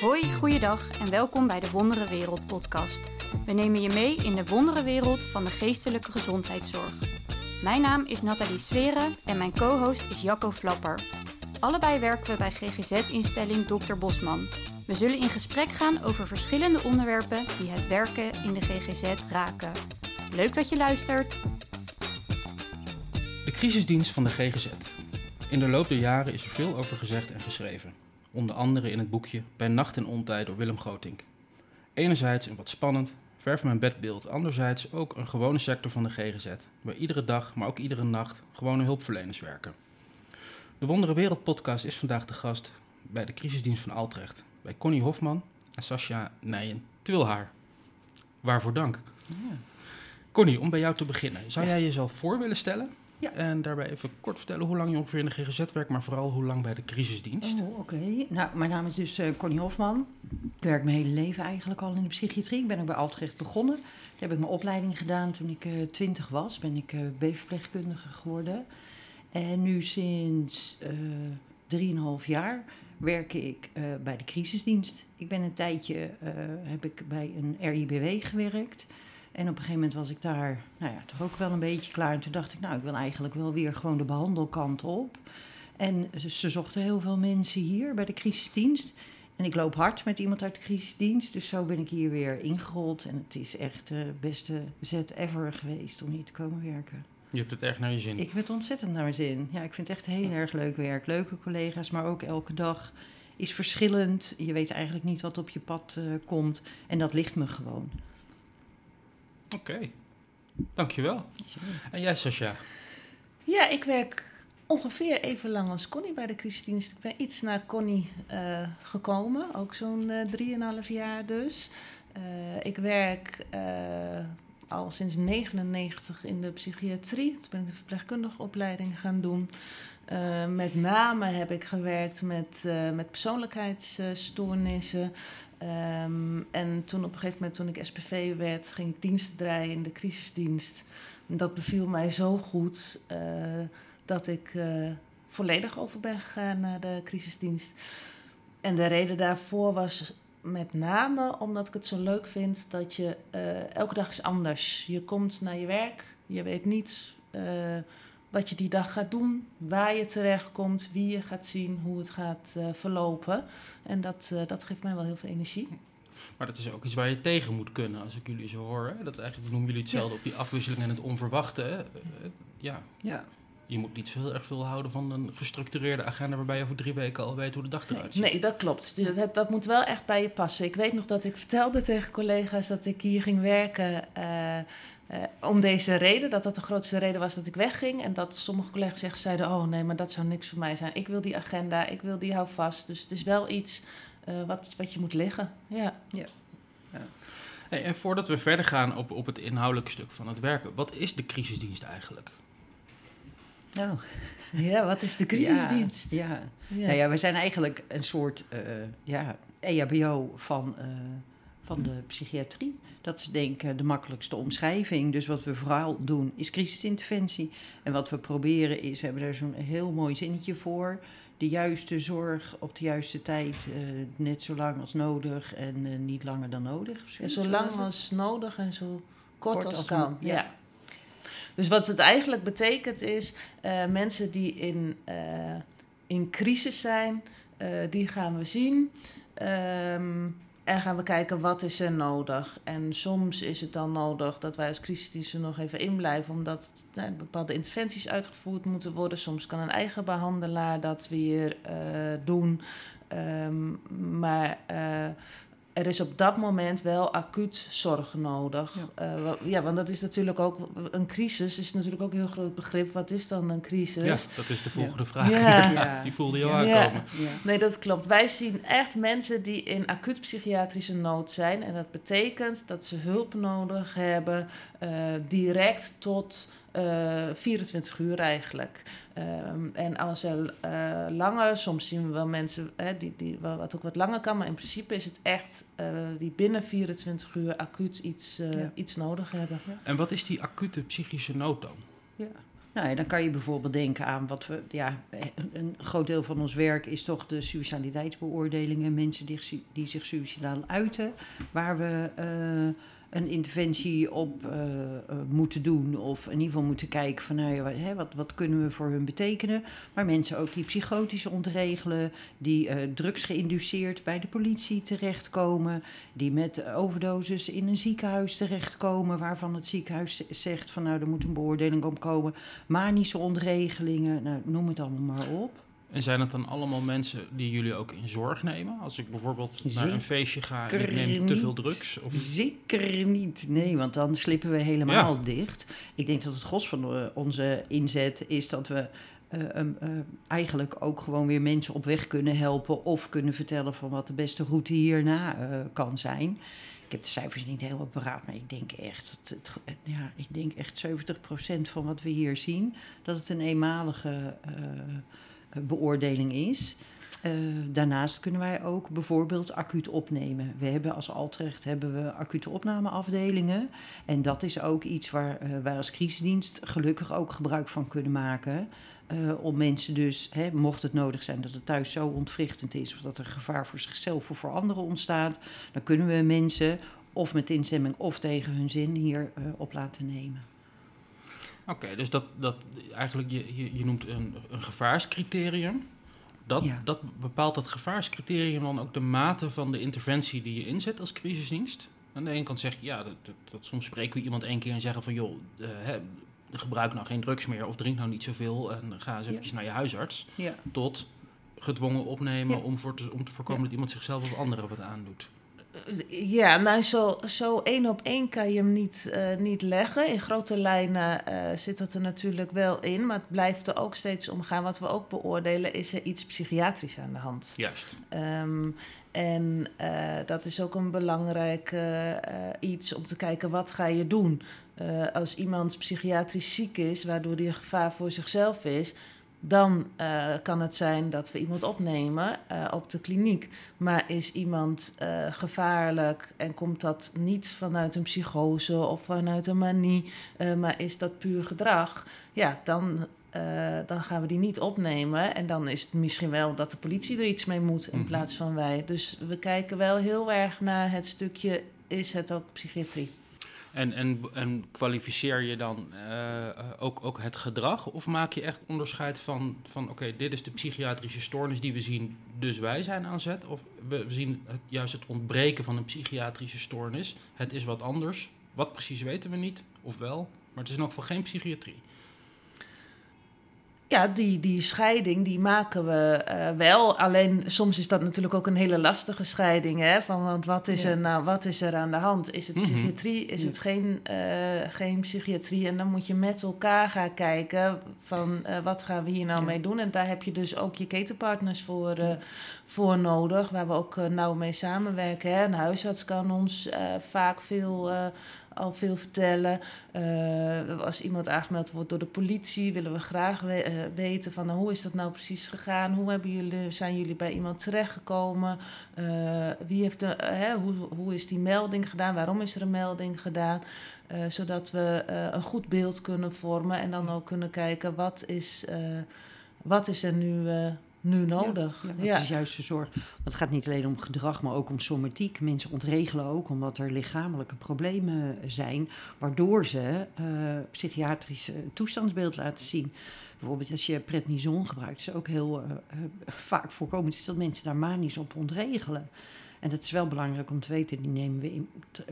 Hoi, goeiedag en welkom bij de Wondere Wereld podcast. We nemen je mee in de wondere wereld van de geestelijke gezondheidszorg. Mijn naam is Nathalie Sweren en mijn co-host is Jacco Flapper. Allebei werken we bij GGZ-instelling Dr. Bosman. We zullen in gesprek gaan over verschillende onderwerpen die het werken in de GGZ raken. Leuk dat je luistert. De crisisdienst van de GGZ. In de loop der jaren is er veel over gezegd en geschreven. Onder andere in het boekje Bij Nacht en Ontijd door Willem Grotink. Enerzijds een wat spannend, ver van mijn bedbeeld. Anderzijds ook een gewone sector van de GGZ. Waar iedere dag, maar ook iedere nacht, gewone hulpverleners werken. De Wondere Wereld podcast is vandaag de gast bij de crisisdienst van Altrecht. Bij Connie Hofman en Sascha Nijen-Twilhaar. Waarvoor dank. Ja. Connie, om bij jou te beginnen. Zou jij jezelf voor willen stellen? Ja. En daarbij even kort vertellen hoe lang je ongeveer in de GGZ werkt, maar vooral hoe lang bij de crisisdienst. Oh, oké. Nou, mijn naam is dus eh, Connie Hofman. Ik werk mijn hele leven eigenlijk al in de psychiatrie. Ik ben ook bij Altrecht begonnen. Daar heb ik mijn opleiding gedaan toen ik eh, twintig was. Ben ik eh B-verpleegkundige geworden. En nu sinds drieënhalf jaar werk ik bij de crisisdienst. Ik ben een tijdje, heb ik bij een RIBW gewerkt. En op een gegeven moment was ik daar, nou ja, toch ook wel een beetje klaar. En toen dacht ik, nou, ik wil eigenlijk wel weer gewoon de behandelkant op. En ze, zochten heel veel mensen hier bij de crisisdienst. En ik loop hard met iemand uit de crisisdienst. Dus zo ben ik hier weer ingerold. En het is echt de beste zet ever geweest om hier te komen werken. Je hebt het erg naar je zin. Ik heb het ontzettend naar mijn zin. Ja, ik vind het echt heel erg leuk werk. Leuke collega's, maar ook elke dag is verschillend. Je weet eigenlijk niet wat op je pad eh, komt. En dat ligt me gewoon. Oké, dankjewel. En jij, Sascha? Ja, ik werk ongeveer even lang als Connie bij de crisisdienst. Ik ben iets na Connie eh, gekomen, ook zo'n eh, drieënhalf jaar dus. Eh, ik werk eh, al sinds 99 in de psychiatrie. Toen ben ik de verpleegkundige opleiding gaan doen. Eh, met name heb ik gewerkt met, eh, met persoonlijkheidsstoornissen. Ehm, en toen op een gegeven moment, toen ik SPV werd, ging ik diensten draaien in de crisisdienst. En dat beviel mij zo goed eh, dat ik eh, volledig over ben gegaan naar de crisisdienst. En de reden daarvoor was met name omdat ik het zo leuk vind dat je eh, elke dag is anders. Je komt naar je werk, je weet niet wat je die dag gaat doen, waar je terechtkomt, wie je gaat zien, hoe het gaat eh, verlopen. En dat, eh, dat geeft mij wel heel veel energie. Maar dat is ook iets waar je tegen moet kunnen, als ik jullie zo hoor. Hè? Dat eigenlijk noemen jullie hetzelfde op die afwisseling en het onverwachte. hè? Eh, ja, Ja. je moet niet zo heel erg veel houden van een gestructureerde agenda waarbij je over drie weken al weet hoe de dag eruit ziet. Nee, dat klopt. Dat, dat- dat moet wel echt bij je passen. Ik weet nog dat ik vertelde tegen collega's dat ik hier ging werken eh, eh, om deze reden. Dat dat de grootste reden was dat ik wegging. En dat sommige collega's echt zeiden, oh nee, maar dat zou niks voor mij zijn. Ik wil die agenda, ik wil die hou vast. Dus het is wel iets eh, wat, wat je moet liggen. Ja. Hey, en voordat we verder gaan op, op het inhoudelijke stuk van het werken, wat is de crisisdienst eigenlijk? Nou, ja, wat is de crisisdienst? Ja, ja. Ja. Nou ja, we zijn eigenlijk een soort eh, ja, EHBO van, eh, van de psychiatrie. Dat is denk ik de makkelijkste omschrijving. Dus wat we vooral doen is crisisinterventie. En wat we proberen is, we hebben daar zo'n heel mooi zinnetje voor. De juiste zorg op de juiste tijd, eh, net zo lang als nodig en eh, niet langer dan nodig. zoiets zo lang als nodig en zo kort, Kort als, als kan. ja. Ja. Dus wat het eigenlijk betekent is, eh, mensen die in, in crisis zijn, die gaan we zien. Ehm, en gaan we kijken wat is er nodig. En soms is het dan nodig dat wij als crisisdienst er nog even in blijven, omdat nou, bepaalde interventies uitgevoerd moeten worden. Soms kan een eigen behandelaar dat weer eh, doen. Ehm, maar eh, er is op dat moment wel acuut zorg nodig. Ja. Eh, ja, want dat is natuurlijk ook een crisis. Is natuurlijk ook een heel groot begrip. Wat is dan een crisis? Ja, dat is de volgende vraag. Ja. Ja. Die voelde je al aankomen. Ja. Nee, dat klopt. Wij zien echt mensen die in acuut psychiatrische nood zijn. En dat betekent dat ze hulp nodig hebben, eh, direct tot eh 24 uur eigenlijk. Ehm, en als er eh, langer, soms zien we wel mensen hè, die, die, wel wat ook wat langer kan, maar in principe is het echt eh, die binnen 24 uur acuut iets, eh, Ja. iets nodig hebben. En wat is die acute psychische nood dan? Ja. Nou ja, dan kan je bijvoorbeeld denken aan wat we, ja, een groot deel van ons werk is toch de suicidaliteitsbeoordelingen, mensen die, die zich suicidaal uiten, waar we uh, een interventie op uh, moeten doen. Of in ieder geval moeten kijken van nou ja, hè, wat, wat kunnen we voor hun betekenen. Maar mensen ook die psychotisch ontregelen, die uh, drugs geïnduceerd bij de politie terechtkomen. Die met overdoses in een ziekenhuis terechtkomen. Waarvan het ziekenhuis zegt van nou er moet een beoordeling op komen. Manische ontregelingen, nou, noem het allemaal maar op. En zijn het dan allemaal mensen die jullie ook in zorg nemen? Als ik bijvoorbeeld naar een feestje ga en ik neem te veel drugs? Of? Zeker niet, nee, want dan slippen we helemaal dicht. Ik denk dat het gros van eh, onze inzet is dat we uh, uh, eigenlijk ook gewoon weer mensen op weg kunnen helpen... of kunnen vertellen van wat de beste route hierna kan zijn. Ik heb de cijfers niet helemaal paraat, maar ik denk echt, het, het, ja, ik denk echt 70% van wat we hier zien... dat het een eenmalige beoordeling is. Uh, daarnaast kunnen wij ook bijvoorbeeld acuut opnemen. We hebben als Altrecht hebben we acute opnameafdelingen. En dat is ook iets waar uh, wij als crisisdienst gelukkig ook gebruik van kunnen maken. Uh, om mensen dus, hè, mocht het nodig zijn dat het thuis zo ontwrichtend is... of dat er gevaar voor zichzelf of voor anderen ontstaat... dan kunnen we mensen of met instemming of tegen hun zin hier op laten nemen. Oké, dus dat, dat eigenlijk, je, je, je noemt een, een gevaarscriterium. Dat, dat bepaalt dat gevaarscriterium dan ook de mate van de interventie die je inzet als crisisdienst? Aan de ene kant zeg je, ja, dat, dat, soms spreken we iemand één keer en zeggen van, joh, uh, hè, gebruik nou geen drugs meer of drink nou niet zoveel en ga eens eventjes naar je huisarts. Ja. Tot gedwongen opnemen om, voor te, om te voorkomen dat iemand zichzelf of anderen wat aandoet. Ja, nou zo, zo één op één kan je hem niet, uh, niet leggen. In grote lijnen uh, zit dat er natuurlijk wel in, maar het blijft er ook steeds om gaan. Wat we ook beoordelen, is er iets psychiatrisch aan de hand. Juist. Um, en uh, dat is ook een belangrijk iets om te kijken, wat ga je doen? als iemand psychiatrisch ziek is, waardoor die een gevaar voor zichzelf is dan uh, kan het zijn dat we iemand opnemen uh, op de kliniek. Maar is iemand uh, gevaarlijk en komt dat niet vanuit een psychose of vanuit een manie, maar is dat puur gedrag? Ja, dan, dan gaan we die niet opnemen. En dan is het misschien wel dat de politie er iets mee moet in mm plaats van wij. Dus we kijken wel heel erg naar het stukje: is het ook psychiatrie? En, en, en kwalificeer je dan uh, ook, ook het gedrag? Of maak je echt onderscheid van, van oké, dit is de psychiatrische stoornis die we zien, dus wij zijn aan zet? Of we, zien het, juist het ontbreken van een psychiatrische stoornis. Het is wat anders. Wat precies weten we niet, of wel, maar het is elk geval geen psychiatrie. Ja, die, die scheiding die maken we uh, wel. Alleen soms is dat natuurlijk ook een hele lastige scheiding. Hè? Van, want wat is, er nou, wat is er aan de hand? Is het mhm. psychiatrie? Is het geen, uh, geen psychiatrie? En dan moet je met elkaar gaan kijken van uh, wat gaan we hier nou mee doen. En daar heb je dus ook je ketenpartners voor, voor nodig. Waar we ook nauw mee samenwerken. Hè? Een huisarts kan ons vaak veel al veel vertellen. Uh, als iemand aangemeld wordt door de politie, willen we graag eh, weten van nou, hoe is dat nou precies gegaan? Hoe hebben jullie, zijn jullie bij iemand terechtgekomen? Uh, wie heeft de, hè, hoe, hoe is die melding gedaan? Waarom is er een melding gedaan? zodat we een goed beeld kunnen vormen en dan ook kunnen kijken wat is, wat is er nu nu nodig. Ja, ja, is juist de zorg. Want het gaat niet alleen om gedrag, maar ook om somatiek. Mensen ontregelen ook omdat er lichamelijke problemen zijn, waardoor ze uh, psychiatrische toestandsbeeld laten zien. Bijvoorbeeld als je prednison gebruikt, is ook heel uh, vaak voorkomend is dat mensen daar manisch op ontregelen. En dat is wel belangrijk om te weten, die nemen we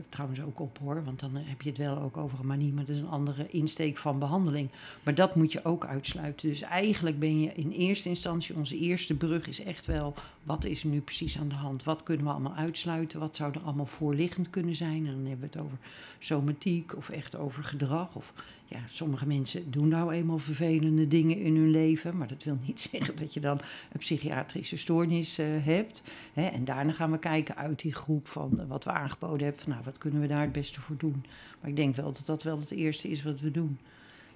trouwens ook op hoor, want dan heb je het wel ook over een manie, maar dat is een andere insteek van behandeling. Maar dat moet je ook uitsluiten. Dus eigenlijk ben je in eerste instantie, onze eerste brug is echt wel, wat is er nu precies aan de hand? Wat kunnen we allemaal uitsluiten? Wat zou er allemaal voorliggend kunnen zijn? En dan hebben we het over somatiek of echt over gedrag of ja, sommige mensen doen nou eenmaal vervelende dingen in hun leven, maar dat wil niet zeggen dat je dan een psychiatrische stoornis uh, hebt. Hè? En daarna gaan we kijken uit die groep van uh, wat we aangeboden hebben, van, nou, wat kunnen we daar het beste voor doen. Maar ik denk wel dat dat wel het eerste is wat we doen.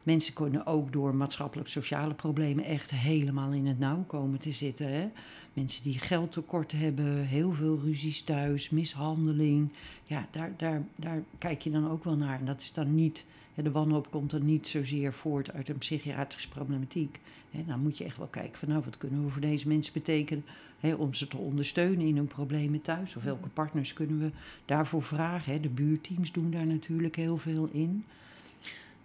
Mensen kunnen ook door maatschappelijk-sociale problemen echt helemaal in het nauw komen te zitten. Hè? Mensen die geldtekort hebben, heel veel ruzies thuis, mishandeling. Ja, daar, daar, daar kijk je dan ook wel naar. En dat is dan niet de wanhoop komt dan niet zozeer voort uit een psychiatrische problematiek. Dan moet je echt wel kijken van nou, wat kunnen we voor deze mensen betekenen hè, om ze te ondersteunen in hun problemen thuis. Of welke partners kunnen we daarvoor vragen. Hè. De buurteams doen daar natuurlijk heel veel in.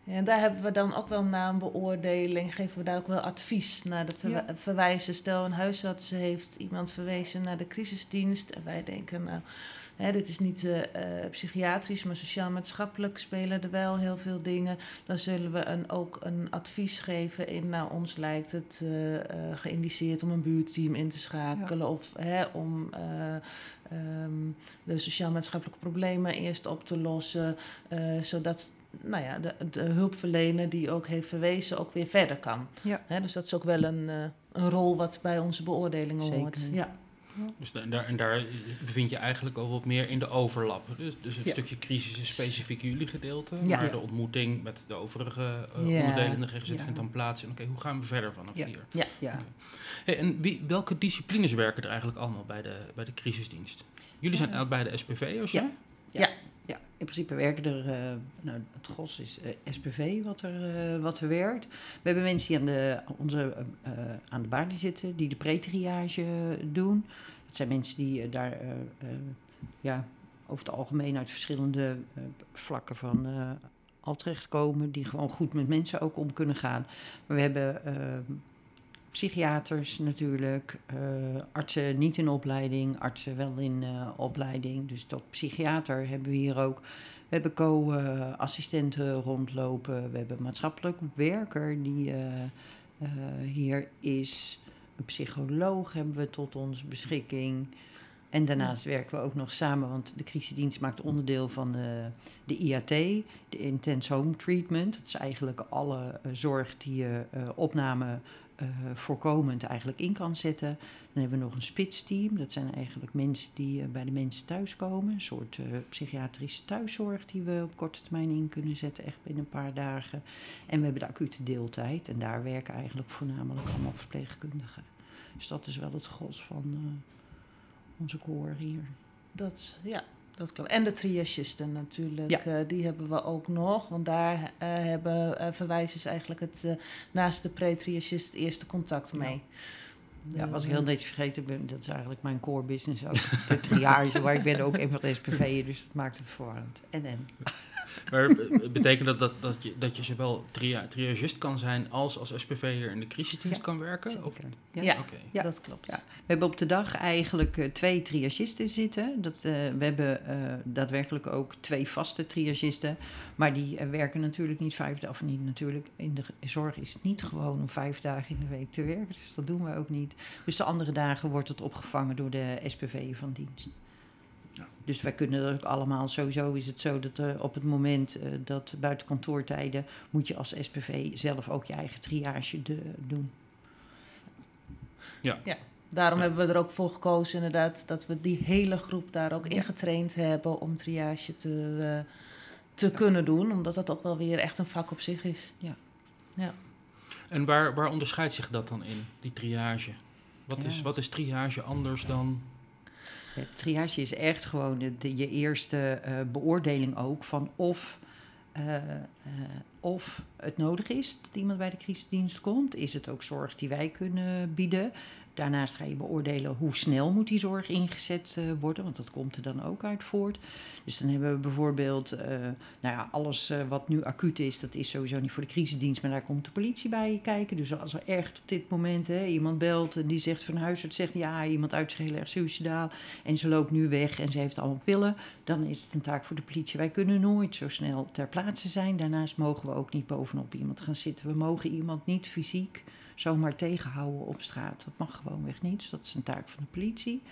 En daar hebben we dan ook wel na een beoordeling, geven we daar ook wel advies naar de Ja. verwijzen. Stel, een huisarts heeft iemand verwezen naar de crisisdienst. En wij denken, nou, hè, dit is niet eh, eh, psychiatrisch, maar sociaal-maatschappelijk spelen er wel heel veel dingen. Dan zullen we een, ook een advies geven in, nou, ons lijkt het eh, geïndiceerd om een buurtteam in te schakelen. Of hè, om eh, ehm, de sociaal-maatschappelijke problemen eerst op te lossen. zodat nou ja, de, de hulpverlener die ook heeft verwezen ook weer verder kan. Ja. Dus dat is ook wel een, een rol wat bij onze beoordelingen hoort. Zeker. Ja. Dus da- en daar, en daar bevind je eigenlijk al wat meer in de overlap. Dus, dus het Ja. stukje crisis is specifiek jullie gedeelte. Ja. Maar Ja. de ontmoeting met de overige eh, Ja. onderdelen in de GGZ Ja. vindt dan plaats. En oké, hoe gaan we verder vanaf Ja. hier? Ja. Hey, en wie, welke disciplines werken er eigenlijk allemaal bij de, bij de crisisdienst? Jullie zijn Ja. bij de SPV'ers, Ja. hè? Ja, in principe werken er, eh, nou, het gros is eh, SPV wat er, eh, wat er werkt. We hebben mensen die aan de, onze, aan de balie zitten, die de pre-triage doen. Dat zijn mensen die daar ja, over het algemeen uit verschillende vlakken van eh al terechtkomen. Die gewoon goed met mensen ook om kunnen gaan. Maar we hebben psychiaters natuurlijk, eh, artsen niet in opleiding, artsen wel in eh, opleiding. Dus tot psychiater hebben we hier ook. We hebben co-assistenten rondlopen. We hebben een maatschappelijk werker die eh, hier is. Een psycholoog hebben we tot onze beschikking. En daarnaast werken we ook nog samen, want de crisisdienst maakt onderdeel van de, de IAT, de Intense Home Treatment. Dat is eigenlijk alle zorg die je eh, opname eh, voorkomend eigenlijk in kan zetten. Dan hebben we nog een spitsteam. Dat zijn eigenlijk mensen die eh, bij de mensen thuiskomen. Een soort eh, psychiatrische thuiszorg die we op korte termijn in kunnen zetten, echt binnen een paar dagen. En we hebben de acute deeltijd. En daar werken eigenlijk voornamelijk allemaal verpleegkundigen. Dus dat is wel het gros van onze koor hier. Dat, ja, dat klopt. En de triagisten natuurlijk, Ja. eh, die hebben we ook nog. Want daar eh, hebben uh, verwijzers eigenlijk het, naast de pre-triagist het eerste contact mee. Ja, was ik heel netjes vergeten ben, dat is eigenlijk mijn core business ook. De triage, waar ik ben ook een van de SPV'en, dus dat maakt het verwarrend. En en. Maar be- betekent dat dat, dat, je, dat je zowel tria, triagist kan zijn als als SPV'er in de crisisdienst Ja, kan werken? Of? Zeker. Ja, Ja. Oké. Ja. dat klopt. Ja. We hebben op de dag eigenlijk eh, twee triagisten zitten. Dat, eh, we hebben eh, daadwerkelijk ook twee vaste triagisten. Maar die werken natuurlijk niet vijf dagen. Of niet natuurlijk. In de zorg is het niet gewoon om vijf dagen in de week te werken. Dus dat doen we ook niet. Dus de andere dagen wordt het opgevangen door de SPV van dienst. Ja. Dus wij kunnen dat ook allemaal. Sowieso is het zo dat eh, op het moment eh, dat buiten kantoortijden. moet je als SPV zelf ook je eigen triage de- doen. Daarom Ja. hebben we er ook voor gekozen inderdaad dat we die hele groep daar ook Ja. in getraind hebben om triage te, eh, te kunnen doen. Omdat dat ook wel weer echt een vak op zich is. En waar, waar onderscheidt zich dat dan in, die triage? Wat, Ja. is, wat is triage anders dan... Ja, triage is echt gewoon de, je eerste eh, beoordeling ook van of, eh, eh, of het nodig is dat iemand bij de crisisdienst komt. Is het ook zorg die wij kunnen bieden? Daarnaast ga je beoordelen hoe snel moet die zorg ingezet eh, worden, want dat komt er dan ook uit voort. Dus dan hebben we bijvoorbeeld, eh, nou ja, alles eh, wat nu acuut is, dat is sowieso niet voor de crisisdienst, maar daar komt de politie bij kijken. Dus als er echt op dit moment hè, iemand belt en die zegt van huisarts zegt ja, iemand uit zich heel erg suicidaal en ze loopt nu weg en ze heeft allemaal pillen, dan is het een taak voor de politie. Wij kunnen nooit zo snel ter plaatse zijn. Daarnaast mogen we ook niet bovenop iemand gaan zitten. We mogen iemand niet fysiek zomaar tegenhouden op straat. Dat mag gewoonweg niet. Dus dat is een taak van de politie.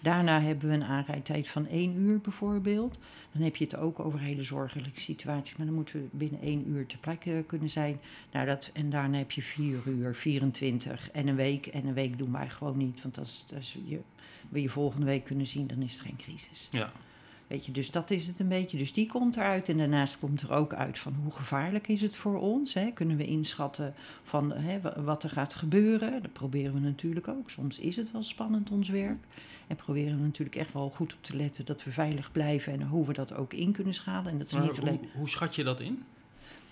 Daarna hebben we een aanrijdtijd van één uur bijvoorbeeld. Dan heb je het ook over hele zorgelijke situaties. Maar dan moeten we binnen één uur ter plekke kunnen zijn. Nou, dat, en daarna heb je vier uur, 24 en een week. En een week doen wij gewoon niet. Want als, als je, we je volgende week kunnen zien, dan is het geen crisis. Ja, Weet je, dus dat is het een beetje. Dus die komt eruit. En daarnaast komt er ook uit van hoe gevaarlijk is het voor ons. Hè? Kunnen we inschatten van hè, wa- wat er gaat gebeuren. Dat proberen we natuurlijk ook. Soms is het wel spannend, ons werk. En proberen we natuurlijk echt wel goed op te letten dat we veilig blijven. En hoe we dat ook in kunnen schalen. En dat is maar niet alleen... hoe, hoe schat je dat in?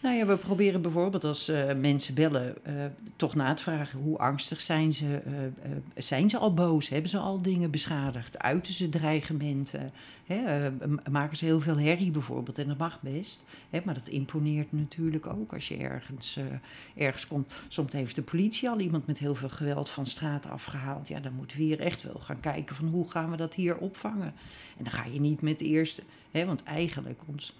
Nou ja, we proberen bijvoorbeeld als uh, mensen bellen uh, toch na te vragen hoe angstig zijn ze. Uh, zijn ze al boos? Hebben ze al dingen beschadigd? Uiten ze dreigementen? Hè? maken ze heel veel herrie bijvoorbeeld? En dat mag best. Hè? Maar dat imponeert natuurlijk ook als je ergens, ergens komt. Soms heeft de politie al iemand met heel veel geweld van straat afgehaald. Ja, dan moeten we hier echt wel gaan kijken van hoe gaan we dat hier opvangen. En dan ga je niet met de eerste... Hè? Want eigenlijk ons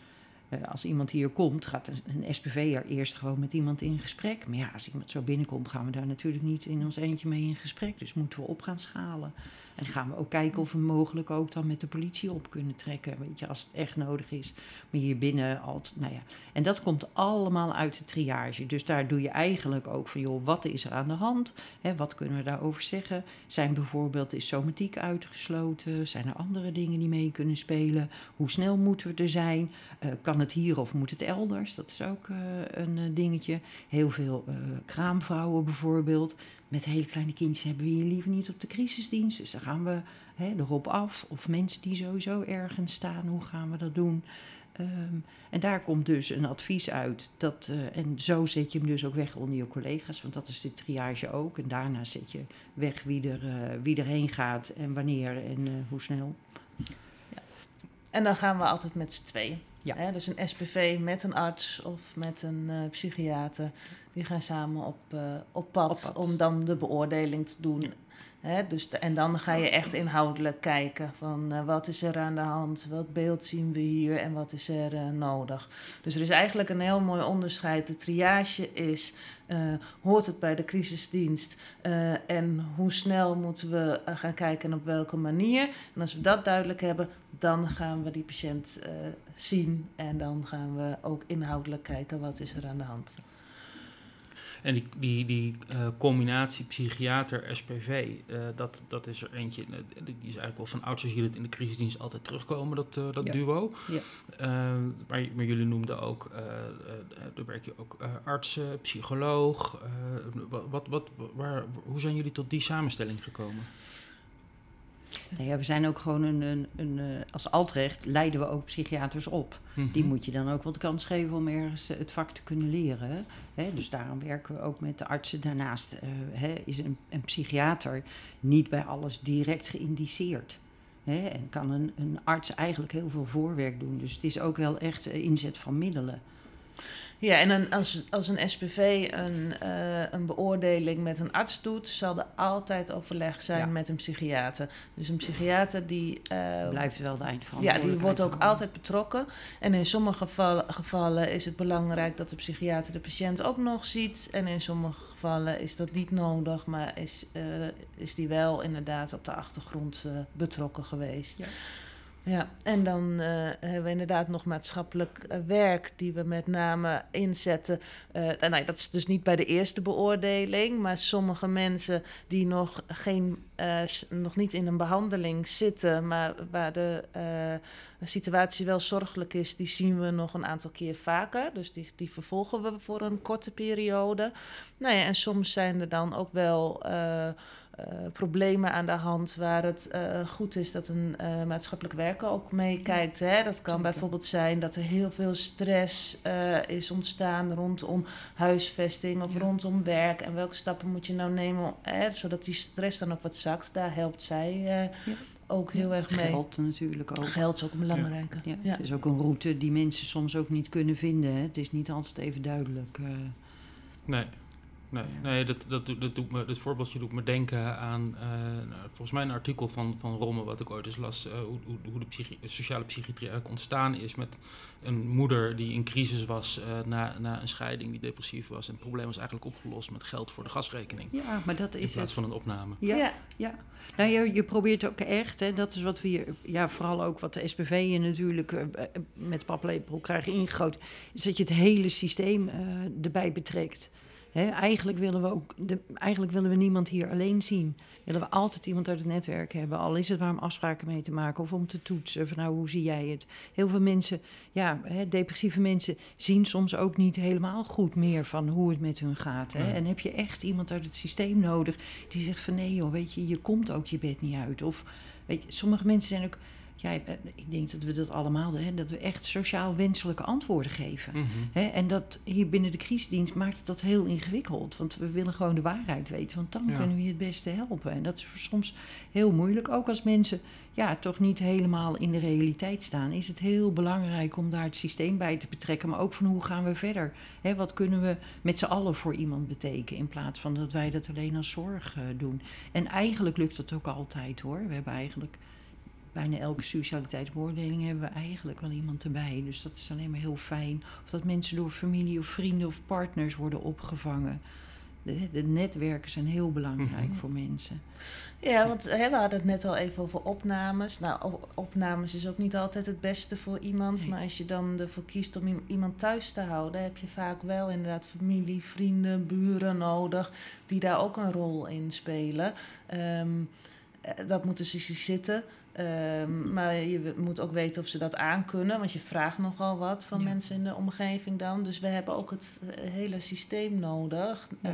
als iemand hier komt, gaat een, een SPV'er eerst gewoon met iemand in gesprek. Maar ja, als iemand zo binnenkomt, gaan we daar natuurlijk niet in ons eentje mee in gesprek. Dus moeten we op gaan schalen. En gaan we ook kijken of we mogelijk ook dan met de politie op kunnen trekken. Weet je, als het echt nodig is. Maar hier binnen altijd, nou ja. En dat komt allemaal uit de triage. Dus daar doe je eigenlijk ook van, joh, wat is er aan de hand? Wat kunnen we daarover zeggen? Zijn bijvoorbeeld, is somatiek uitgesloten? Zijn er andere dingen die mee kunnen spelen? Hoe snel moeten we er zijn? Uh, kan het hier of moet het elders? Dat is ook uh, een uh, dingetje. Heel veel kraamvrouwen bijvoorbeeld met hele kleine kindjes hebben we hier liever niet op de crisisdienst. Dus dan gaan we hè, erop af. Of mensen die sowieso ergens staan, hoe gaan we dat doen? Um, en daar komt dus een advies uit. Dat, uh, en zo zet je hem dus ook weg onder je collega's, want dat is de triage ook. En daarna zet je weg wie, er, uh, wie erheen gaat en wanneer en uh, hoe snel. Ja. En dan gaan we altijd met z'n tweeën. Ja. Hè? Dus een SPV met een arts of met een psychiater. Die gaan samen op, uh, op, pad op, pad om dan de beoordeling te doen. Dus de, en dan ga je echt inhoudelijk kijken van uh, wat is er aan de hand, welk beeld zien we hier en wat is er uh, nodig. Dus er is eigenlijk een heel mooi onderscheid. De triage is, uh, hoort het bij de crisisdienst en hoe snel moeten we gaan kijken en op welke manier. En als we dat duidelijk hebben, dan gaan we die patiënt zien en dan gaan we ook inhoudelijk kijken wat is er aan de hand. En die, die, die uh, combinatie psychiater-SPV, uh, eh, dat, dat is er eentje, uh, die is eigenlijk wel van ouds, zie je in de crisisdienst altijd terugkomen, dat, dat ja. duo. Ja. Maar, maar, jullie noemden ook, daar werk je ook artsen, psycholoog. wat, wat, waar, hoe zijn jullie tot die samenstelling gekomen? Nou ja, we zijn ook gewoon een, een, een uh, als altrecht leiden we ook psychiaters op. Mm -hmm. Die moet je dan ook wel de kans geven om ergens het vak te kunnen leren. Hè? Dus daarom werken we ook met de artsen. Daarnaast uh, hè, is een, een, psychiater niet bij alles direct geïndiceerd. Hè? En kan een, een arts eigenlijk heel veel voorwerk doen. Dus het is ook wel echt inzet van middelen. Ja, en een, als, als een SPV een, uh, een beoordeling met een arts doet, zal er altijd overleg zijn ja. met een psychiater. Dus een psychiater die. Uh, Blijft wel de eind van. Ja, die wordt ook altijd betrokken. En in sommige gevallen, gevallen is het belangrijk dat de psychiater de patiënt ook nog ziet. En in sommige gevallen is dat niet nodig, maar is, uh, is die wel inderdaad op de achtergrond betrokken geweest. Ja. Ja, en dan uh, hebben we inderdaad nog maatschappelijk uh, werk die we met name inzetten. Uh, nou, dat is dus niet bij de eerste beoordeling, maar sommige mensen die nog, geen, nog niet in een behandeling zitten, maar waar de situatie wel zorgelijk is, die zien we nog een aantal keer vaker. Dus die, die vervolgen we voor een korte periode. Nou ja, en soms zijn er dan ook wel problemen aan de hand waar het uh, goed is dat een uh, maatschappelijk werker ook meekijkt. Hè? Dat kan bijvoorbeeld zijn dat er heel veel stress is ontstaan rondom huisvesting of ja. rondom werk. En welke stappen moet je nou nemen hè, zodat die stress dan ook wat zakt. Daar helpt zij ja. ook heel erg mee. Geld natuurlijk ook. Geld is ook een belangrijke. Ja. Het is ook een route die mensen soms ook niet kunnen vinden. Hè? Het is niet altijd even duidelijk. Nee, Nee, nee dat, dat, dat doet me, dit voorbeeldje doet me denken aan uh, volgens mij een artikel van, van Romme, wat ik ooit eens las, uh, hoe, hoe, hoe, de psychi sociale psychiatrie eigenlijk ontstaan is met een moeder die in crisis was uh, na, na een scheiding, die depressief was. En het probleem was eigenlijk opgelost met geld voor de gasrekening. Ja, maar dat is In plaats van een opname. Ja, ja. ja. Nou, je, je probeert ook echt, hè, dat is wat we hier, ja, vooral ook wat de SPV je natuurlijk met paplepel krijgen ingegoten, is dat je het hele systeem erbij betrekt eigenlijk, willen we ook de, eigenlijk willen we niemand hier alleen zien. Willen we altijd iemand uit het netwerk hebben. Al is het maar om afspraken mee te maken of om te toetsen. Van nou, hoe zie jij het? Heel veel mensen, ja, depressieve mensen zien soms ook niet helemaal goed meer van hoe het met hun gaat. Ja. En heb je echt iemand uit het systeem nodig die zegt van nee joh, weet je, je komt ook je bed niet uit. Of weet je, sommige mensen zijn ook ja, eh, ik denk dat we dat allemaal, hè, dat we echt sociaal wenselijke antwoorden geven. Mhm. Hè, en dat hier binnen de crisisdienst maakt het dat heel ingewikkeld. Want we willen gewoon de waarheid weten. Want dan Ja. kunnen we je het beste helpen. En dat is voor soms heel moeilijk. Ook als mensen ja, toch niet helemaal in de realiteit staan. Is het heel belangrijk om daar het systeem bij te betrekken. Maar ook van hoe gaan we verder? Hè, wat kunnen we met z'n allen voor iemand betekenen. In plaats van dat wij dat alleen als zorg eh, doen. En eigenlijk lukt dat ook altijd hoor. We hebben eigenlijk bijna elke socialiteitsbeoordeling hebben we eigenlijk wel iemand erbij. Dus dat is alleen maar heel fijn. Of dat mensen door familie of vrienden of partners worden opgevangen. De, de netwerken zijn heel belangrijk Mhm. voor mensen. Ja, want hè, we hadden het net al even over opnames. Nou, opnames is ook niet altijd het beste voor iemand. Nee. Maar als je dan ervoor kiest om iemand thuis te houden, heb je vaak wel inderdaad familie, vrienden, buren nodig die daar ook een rol in spelen. Ehm, eh, dat moeten ze zien zitten. Ehm, maar je moet ook weten of ze dat aankunnen, want je vraagt nogal wat van Ja. mensen in de omgeving dan. Dus we hebben ook het eh, hele systeem nodig. Ja.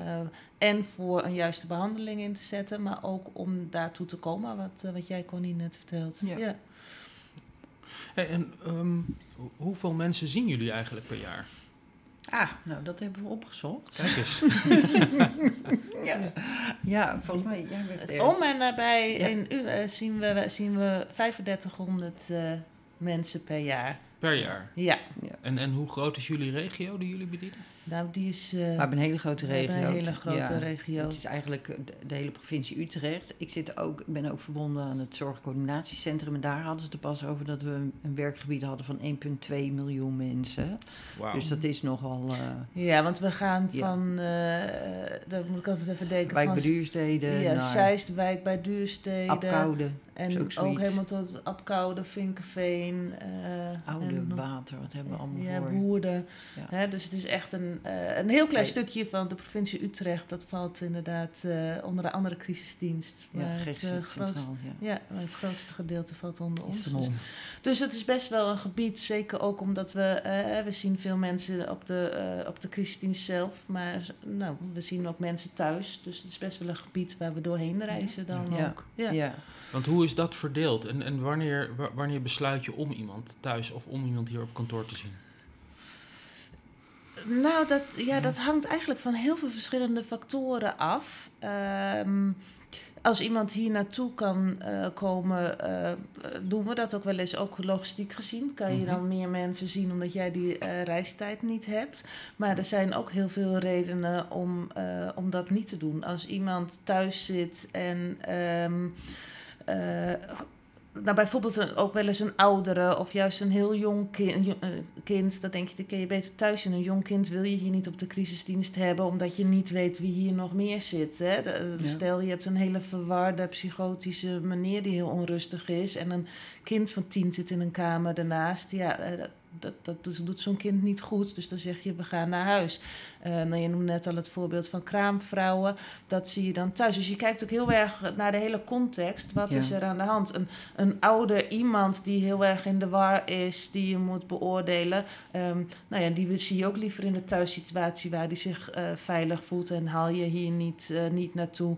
Eh, en voor een juiste behandeling in te zetten, maar ook om daartoe te komen, wat, eh, wat jij Connie net vertelt. Ja. Hey, en ehm, ho- hoeveel mensen zien jullie eigenlijk per jaar? Ah, nou dat hebben we opgezocht. Kijk eens. Ja, ja volgens mij. Jij Om en nabij Ja. in u eh, zien, we, zien we 3500 eh, mensen per jaar. per jaar. Ja, Ja. En, en hoe groot is jullie regio die jullie bedienen? Nou die is... eh, We hebben een hele grote regio. een hele grote Ja. regio. Het is eigenlijk eh, de, de hele provincie Utrecht. Ik zit ook, ik ben ook verbonden aan het Zorgcoördinatiecentrum. En daar hadden ze het er pas over dat we een, een werkgebied hadden van 1,2 miljoen mensen. Wauw. Dus dat is nogal uh, Ja, want we gaan Ja. van... eh daar moet ik altijd even denken wijk van... bij Duurstede Ja, naar Zeist, wijk bij Duurstede. Apkoude, En ook helemaal tot Apkoude, Vinkenveen. eh, Oude en Water, wat hebben we allemaal Ja, voor. Ja. Hè, dus het is echt een, eh, een heel klein Nee. stukje van de provincie Utrecht. Dat valt inderdaad eh, onder de andere crisisdienst. Maar Ja, het, eh, grootste, Centraal, ja. ja, maar het grootste gedeelte valt onder Iets ons. van Dus- ons. Dus het is best wel een gebied, zeker ook omdat we, eh, we zien veel mensen op de, eh, op de crisisdienst zelf, maar nou, we zien ook mensen thuis. Dus het is best wel een gebied waar we doorheen reizen dan Ja. ook. Ja. Ja. Want hoe is dat verdeeld? En, en wanneer, wa- wanneer besluit je om iemand thuis of om iemand hier op kantoor te zien? Nou, dat, ja, dat hangt eigenlijk van heel veel verschillende factoren af. Ehm, als iemand hier naartoe kan eh, komen, eh, doen we dat ook wel eens, ook logistiek gezien. Kan je Mhm. dan meer mensen zien omdat jij die eh, reistijd niet hebt. Maar er zijn ook heel veel redenen om, om dat niet te doen. Als iemand thuis zit en. ehm, eh, nou, bijvoorbeeld ook wel eens een oudere of juist een heel jong kind, kind. Dan denk je, dan kun je beter thuis zijn. Een jong kind wil je hier niet op de crisisdienst hebben, omdat je niet weet wie hier nog meer zit. Hè? De- de- Ja. Stel, je hebt een hele verwarde psychotische meneer die heel onrustig is. En een kind van tien zit in een kamer daarnaast. Ja, eh, dat, dat, dat doet, zo'n kind niet goed. Dus dan zeg je, we gaan naar huis. Eh nou, je noemde net al het voorbeeld van kraamvrouwen. Dat zie je dan thuis. Dus je kijkt ook heel erg naar de hele context. Wat Ja. is er aan de hand? Een, een ouder iemand die heel erg in de war is, die je moet beoordelen. Ehm, nou ja, die zie je ook liever in de thuissituatie waar die zich eh, veilig voelt. En haal je hier niet, eh, niet naartoe.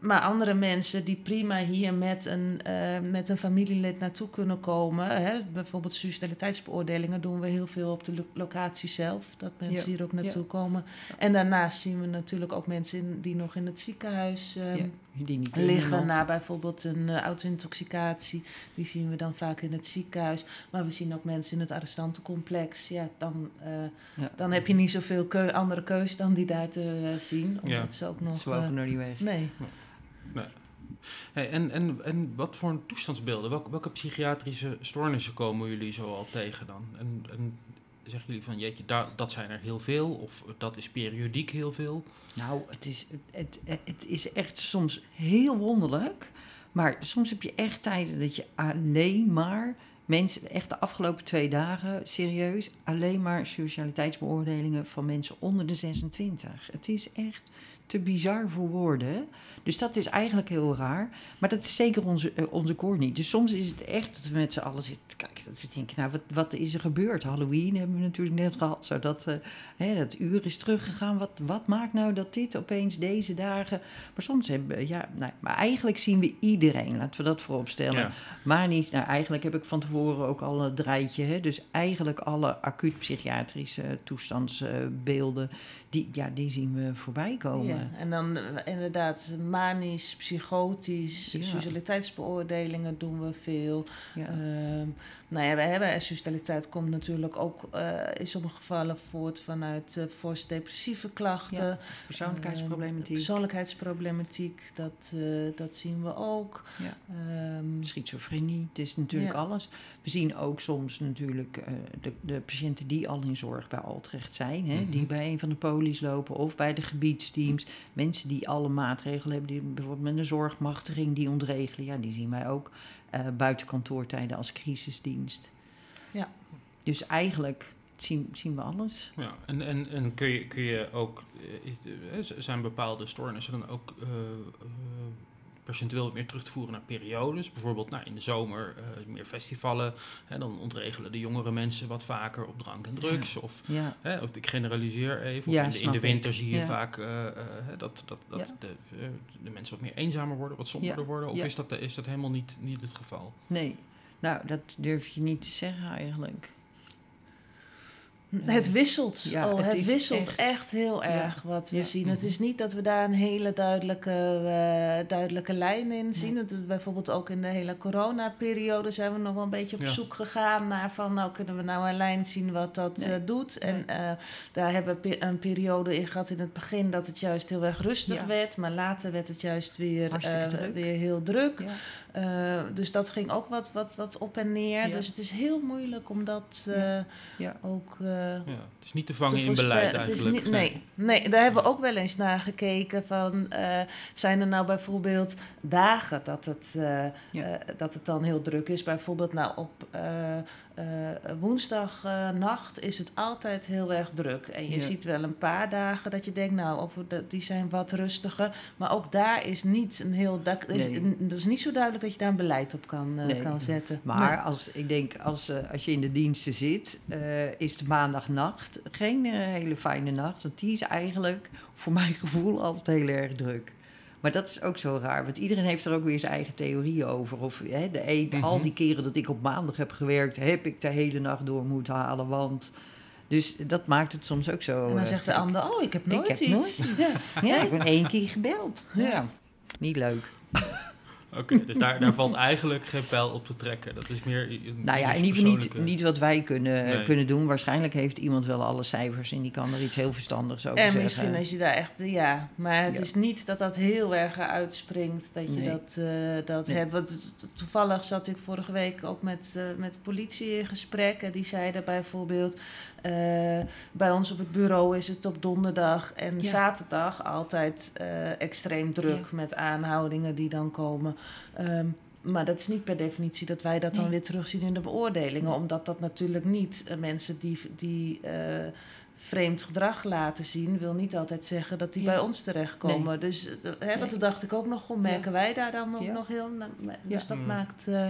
Maar andere mensen die prima hier met een, eh, met een familielid naartoe kunnen komen. Hè, bijvoorbeeld socialiteitsbeoordelingen doen we heel veel op de lo- locatie zelf. Dat mensen Ja, hier ook naartoe komen. En daarnaast zien we natuurlijk ook mensen in- die nog in het ziekenhuis ehm, Ja, die niet kunnen liggen na bijvoorbeeld een uh, auto-intoxicatie. Die zien we dan vaak in het ziekenhuis. Maar we zien ook mensen in het arrestantencomplex. Ja, dan, eh, Ja. dan heb je niet zoveel keu andere keus dan die daar te eh, zien. Omdat Ja. ze ook nog... Ze eh, nog niet weg. nee. Hey, en, en, en wat voor toestandsbeelden, welke, welke psychiatrische stoornissen komen jullie zo al tegen dan? En, en zeggen jullie van, jeetje, dat zijn er heel veel, of dat is periodiek heel veel? Nou, het is, het, het is echt soms heel wonderlijk. Maar soms heb je echt tijden dat je alleen maar mensen, echt de afgelopen twee dagen, serieus, alleen maar socialiteitsbeoordelingen van mensen onder de 26. Het is echt te bizar voor woorden. hè. Dus dat is eigenlijk heel raar. Maar dat is zeker onze, eh, onze koor niet. Dus soms is het echt dat we met z'n allen zitten kijken. Dat we denken, nou, wat, wat is er gebeurd? Halloween hebben we natuurlijk net gehad. Zodat eh, hè, dat uur is teruggegaan. Wat, wat maakt nou dat dit opeens deze dagen... Maar soms hebben we, ja... Nou, maar eigenlijk zien we iedereen. Laten we dat voorop stellen. Ja. Maar niet, nou eigenlijk heb ik van tevoren ook al een draaitje. Hè? Dus eigenlijk alle acuut psychiatrische toestandsbeelden, die, ja, die zien we voorbij komen. Ja, en dan eh, inderdaad manisch, psychotisch, Ja. suicidaliteitsbeoordelingen doen we veel. Ja. Ehm, nou ja, we hebben en suicidaliteit komt natuurlijk ook eh, in sommige gevallen voort vanuit eh forse depressieve klachten. Ja, Persoonlijkheidsproblematiek. Persoonlijkheidsproblematiek, dat, eh, dat zien we ook. Ja. Ehm, Schizofrenie, het is natuurlijk Ja. alles. We zien ook soms natuurlijk eh, de, de patiënten die al in zorg bij Altrecht zijn, hè, die Mhm. bij een van de polies lopen of bij de gebiedsteams. Mensen die alle maatregelen hebben, die bijvoorbeeld met een zorgmachtiging die ontregelen, ja, die zien wij ook eh, buiten kantoortijden als crisisdienst. Ja. Dus eigenlijk zien, zien we alles. Ja, en, en, en kun, je, kun je ook, eh, is- eh, zijn bepaalde stoornissen dan ook percentueel meer terug te voeren naar periodes? Bijvoorbeeld nou, in de zomer eh, meer festivalen, hè, dan ontregelen de jongere mensen wat vaker op drank en drugs. Of, Ja, hè, ook- ik generaliseer even, Ja, of in de, in ik. winter zie je vaak eh, eh, dat, dat, dat de, de mensen wat meer eenzamer worden, wat somberder worden. Of is, dat, is dat helemaal niet, niet het geval? nee. Nou, dat durf je niet te zeggen eigenlijk. Het wisselt. Ja, oh, het het is wisselt echt- echt, heel erg wat we Ja. zien. Het Mhm. is niet dat we daar een hele duidelijke, eh, duidelijke lijn in zien. Is bijvoorbeeld ook in de hele coronaperiode zijn we nog wel een beetje op zoek gegaan naar van nou kunnen we nou een lijn zien wat dat Nee. eh, doet. En Nee. eh, daar hebben we een periode in gehad in het begin dat het juist heel erg rustig werd. Maar later werd het juist weer, weer heel druk. Ja. Eh, dus dat ging ook wat, wat, wat op en neer. Ja. Dus het is heel moeilijk om dat eh, Ja. Ja. ook... eh, Ja, het is niet te vangen te in beleid Het is eigenlijk. niet- nee, nee, daar hebben we ook wel eens naar gekeken. Van, eh, zijn er nou bijvoorbeeld dagen dat het, Ja. dat het dan heel druk is? Bijvoorbeeld nou, op woensdagnacht is het altijd heel erg druk. En je Ja. ziet wel een paar dagen dat je denkt, nou, de, die zijn wat rustiger. Maar ook daar is niet een heel... Dat is, Nee. dat is niet zo duidelijk dat je daar een beleid op kan, eh, Nee. kan zetten. Maar Nee. als, ik denk, als, eh, als je in de diensten zit, eh, is de maandagnacht geen eh, hele fijne nacht. Want die is eigenlijk, voor mijn gevoel, altijd heel erg druk. Maar dat is ook zo raar, want iedereen heeft er ook weer zijn eigen theorieën over. Of hè, de een, Mhm. al die keren dat ik op maandag heb gewerkt, heb ik de hele nacht door moeten halen. Want, dus dat maakt het soms ook zo. En dan eh, zegt de ander, oh, ik heb nooit heb iets. nooit Ja, ik ben één keer gebeld. Ja. Niet leuk. Oké, dus daar, daar valt eigenlijk geen pijl op te trekken. Dat is meer. een- Nou ja, in ieder geval niet, niet wat wij kunnen, Nee. kunnen doen. Waarschijnlijk heeft iemand wel alle cijfers en die kan er iets heel verstandigs over En zeggen. misschien als je daar echt, ja, maar het Ja. is niet dat dat heel erg uitspringt dat je Nee. dat, eh, dat Nee. hebt. Want to- toevallig zat ik vorige week ook met, eh, met de politie in gesprek en die zeiden bijvoorbeeld, eh, bij ons op het bureau is het op donderdag en Ja. zaterdag altijd eh, extreem druk Ja. met aanhoudingen die dan komen. Ehm, maar dat is niet per definitie dat wij dat dan weer terugzien in de beoordelingen. Nee. Omdat dat natuurlijk niet eh, mensen die, die eh, vreemd gedrag laten zien, wil niet altijd zeggen dat die Ja. bij ons terechtkomen. Dus eh, hè, want toen dacht ik ook nog, goh, merken wij daar dan nog, Ja. nog heel... nou, Dus Ja. dat Mm. maakt... eh,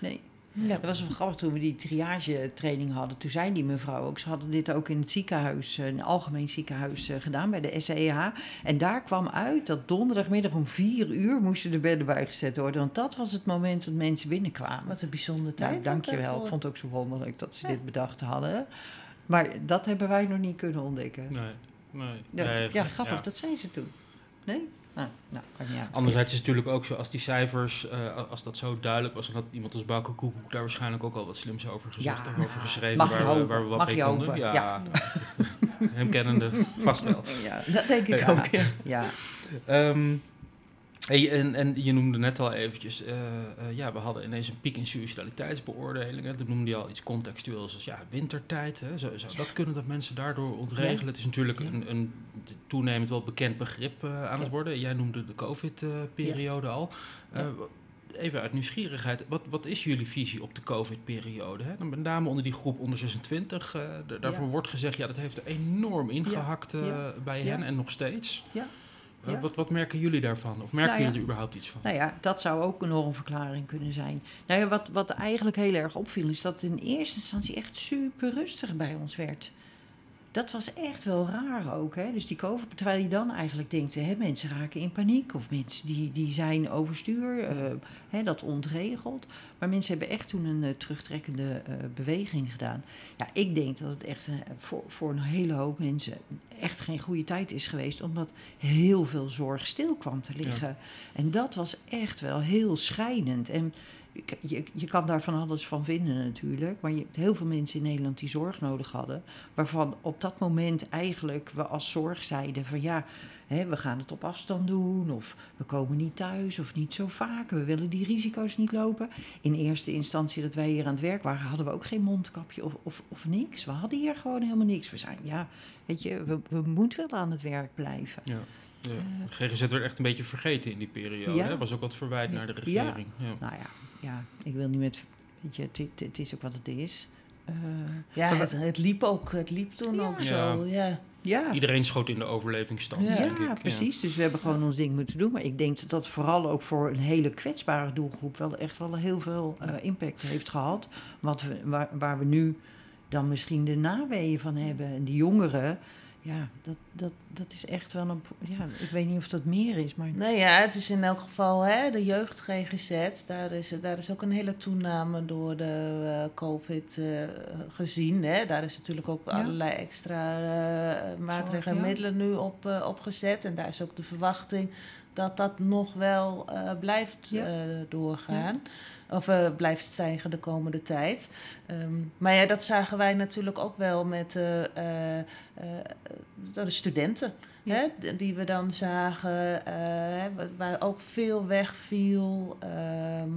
Nee, ja. dat was wel grappig toen we die triage-training hadden. Toen zei die mevrouw ook, ze hadden dit ook in het ziekenhuis, eh, een algemeen ziekenhuis eh, gedaan bij de SEH. En daar kwam uit dat donderdagmiddag om vier uur moesten de bedden bijgezet worden. Want dat was het moment dat mensen binnenkwamen. Wat een bijzondere tijd. Nou, ook dankjewel. daarvoor. Ik vond het ook zo wonderlijk dat ze Ja. dit bedacht hadden. Maar dat hebben wij nog niet kunnen ontdekken. Nee, nee. Ja, nee, ja, grappig, ja. dat zei ze toen. Nee? Ah, nou. Anderzijds is het natuurlijk ook zo, als die cijfers, eh, als dat zo duidelijk was, dan had iemand als Bouke Koekoek daar waarschijnlijk ook al wat slims over gezegd Ja. over geschreven, Mag waar, we, waar we wat mag mee konden. Ja, ja. hem kennende vast wel. Ja, Dat denk ik ook, ja. ja. Hey, en, en je noemde net al eventjes, eh, eh, ja, we hadden ineens een piek in suicidaliteitsbeoordelingen. Toen noemde je al iets contextueels als ja, wintertijd. Hè. Zou, zou dat kunnen dat mensen daardoor ontregelen? Ja. Het is natuurlijk Ja. een, een toenemend wel bekend begrip eh, aan het Ja. worden. Jij noemde de COVID-periode al. Even uit nieuwsgierigheid, wat, wat is jullie visie op de COVID-periode? Met name onder die groep onder 26. eh, d- daarvoor Ja. wordt gezegd, ja, dat heeft er enorm ingehakt eh, Ja. bij Ja. hen en nog steeds. Eh, Ja. wat, wat merken jullie daarvan? Of merken Nou ja. jullie er überhaupt iets van? Nou ja, dat zou ook een normverklaring kunnen zijn. Nou ja, wat, wat eigenlijk heel erg opviel, is dat het in eerste instantie echt super rustig bij ons werd. Dat was echt wel raar ook, hè? Dus die COVID, terwijl je dan eigenlijk denkt, hè, mensen raken in paniek of mensen die, die zijn overstuur, eh, hè, dat ontregelt. Maar mensen hebben echt toen een eh, terugtrekkende eh, beweging gedaan. Ja, ik denk dat het echt voor, voor een hele hoop mensen echt geen goede tijd is geweest, omdat heel veel zorg stil kwam te liggen. En dat was echt wel heel schrijnend. En je, je kan daar van alles van vinden natuurlijk. Maar je hebt heel veel mensen in Nederland die zorg nodig hadden. Waarvan op dat moment eigenlijk we als zorg zeiden van ja, hè, we gaan het op afstand doen. Of we komen niet thuis of niet zo vaak. We willen die risico's niet lopen. In eerste instantie dat wij hier aan het werk waren, hadden we ook geen mondkapje of, of, of niks. We hadden hier gewoon helemaal niks. We zijn, ja, weet je, we, we moeten wel aan het werk blijven. Ja. De GGZ werd echt een beetje vergeten in die periode. Ja. hè? Was ook wat verwijt naar de Ja. regering. Ja. Nou ja, ja, ik wil niet met. Weet je, het, het, het is ook wat het is. Eh, Ja, het, het liep ook. Het liep toen Ja. ook zo. Ja. ja, Iedereen schoot in de overlevingsstand, Ja, denk ik. precies. Dus we hebben gewoon ons ding moeten doen. Maar ik denk dat dat vooral ook voor een hele kwetsbare doelgroep wel echt wel heel veel eh, impact heeft gehad. Wat we, waar, waar we nu dan misschien de naweeën van hebben. En die jongeren, ja, dat, dat, dat is echt wel een. Ja, ik weet niet of dat meer is, maar. Nee, ja, het is in elk geval hè, de jeugd GGZ. Daar is, daar is ook een hele toename door de eh, COVID eh, gezien. Hè. Daar is natuurlijk ook Ja. allerlei extra eh, maatregelen en ja. middelen nu op, opgezet. En daar is ook de verwachting dat dat nog wel blijft Ja. Of eh, blijft stijgen de komende tijd. Ehm, maar ja, dat zagen wij natuurlijk ook wel met eh, eh, eh, de studenten. Ja. Hè, die we dan zagen, waar ook veel wegviel. ehm,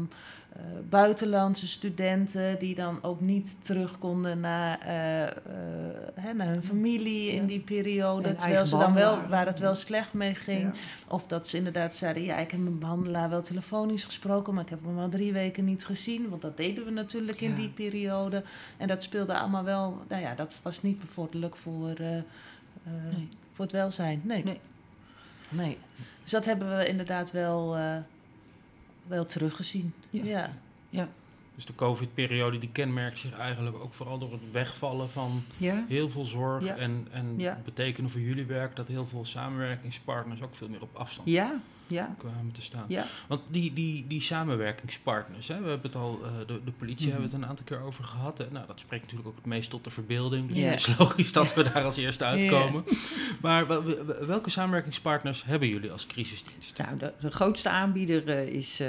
eh, buitenlandse studenten die dan ook niet terug konden naar, eh, eh, hè, naar hun familie in die periode. Terwijl ze dan wel, waar het wel slecht mee ging. Of dat ze inderdaad zeiden, ja, ik heb mijn behandelaar wel telefonisch gesproken, maar ik heb hem al drie weken niet gezien. Want dat deden we natuurlijk in die periode. En dat speelde allemaal wel, nou ja, dat was niet bevorderlijk voor, Nee. voor het welzijn. Nee. Nee. Nee. Dus dat hebben we inderdaad wel, wel teruggezien. Ja. Ja. Dus de COVID-periode die kenmerkt zich eigenlijk ook vooral door het wegvallen van Ja, heel veel zorg. Ja. En, en Ja. betekenen voor jullie werk dat heel veel samenwerkingspartners ook veel meer op afstand ja, ja. kwamen te staan. ja. Want die, die, die samenwerkingspartners, hè, we hebben het al, eh, de, de politie Mhm. hebben we het een aantal keer over gehad. Hè. Nou, dat spreekt natuurlijk ook het meest tot de verbeelding. Dus het is logisch dat we daar als eerste uitkomen. Maar wel- wel- welke samenwerkingspartners hebben jullie als crisisdienst? Nou, de, de grootste aanbieder eh, is eh,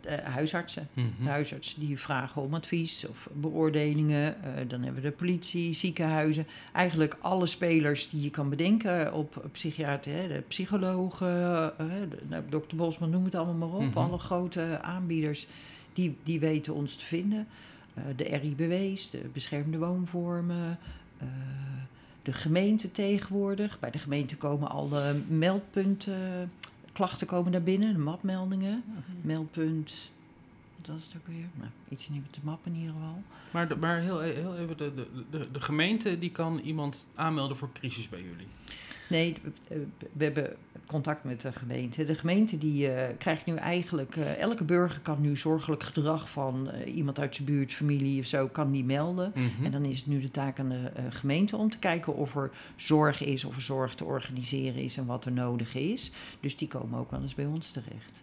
de huisartsen. Mhm. De huisartsen die vragen om advies of beoordelingen. Eh, dan hebben we de politie, ziekenhuizen. Eigenlijk alle spelers die je kan bedenken op psychiater, de psychologen, eh, de, nou, dokter Bosman, noem het allemaal maar op. Mhm. Alle grote aanbieders, die, die weten ons te vinden. Eh, de RIBW's, de beschermde woonvormen. eh, de gemeente tegenwoordig. Bij de gemeente komen alle meldpunten, klachten komen daar binnen, de mapmeldingen. Meldpunt, wat was het ook weer? Nou, iets niet met de map in ieder geval. Maar, de- maar heel, heel even, de, de, de, de gemeente die kan iemand aanmelden voor crisis bij jullie. Nee, eh, we hebben contact met de gemeente. De gemeente die eh, krijgt nu eigenlijk, eh, elke burger kan nu zorgelijk gedrag van iemand uit zijn buurt, familie of zo, kan die melden. Mhm. En dan is het nu de taak aan de gemeente om te kijken of er zorg is, of er zorg te organiseren is en wat er nodig is. Dus die komen ook wel eens bij ons terecht.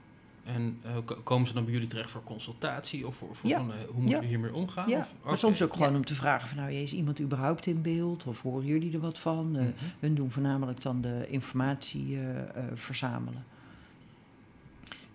En eh, ko- komen ze dan bij jullie terecht voor consultatie of voor, voor Ja. van, eh, hoe moeten Ja. we hiermee omgaan? Ja, Of, maar soms ook gewoon om te vragen van nou, is iemand überhaupt in beeld? Of horen jullie er wat van? Eh, Mhm. Hun doen voornamelijk dan de informatie verzamelen.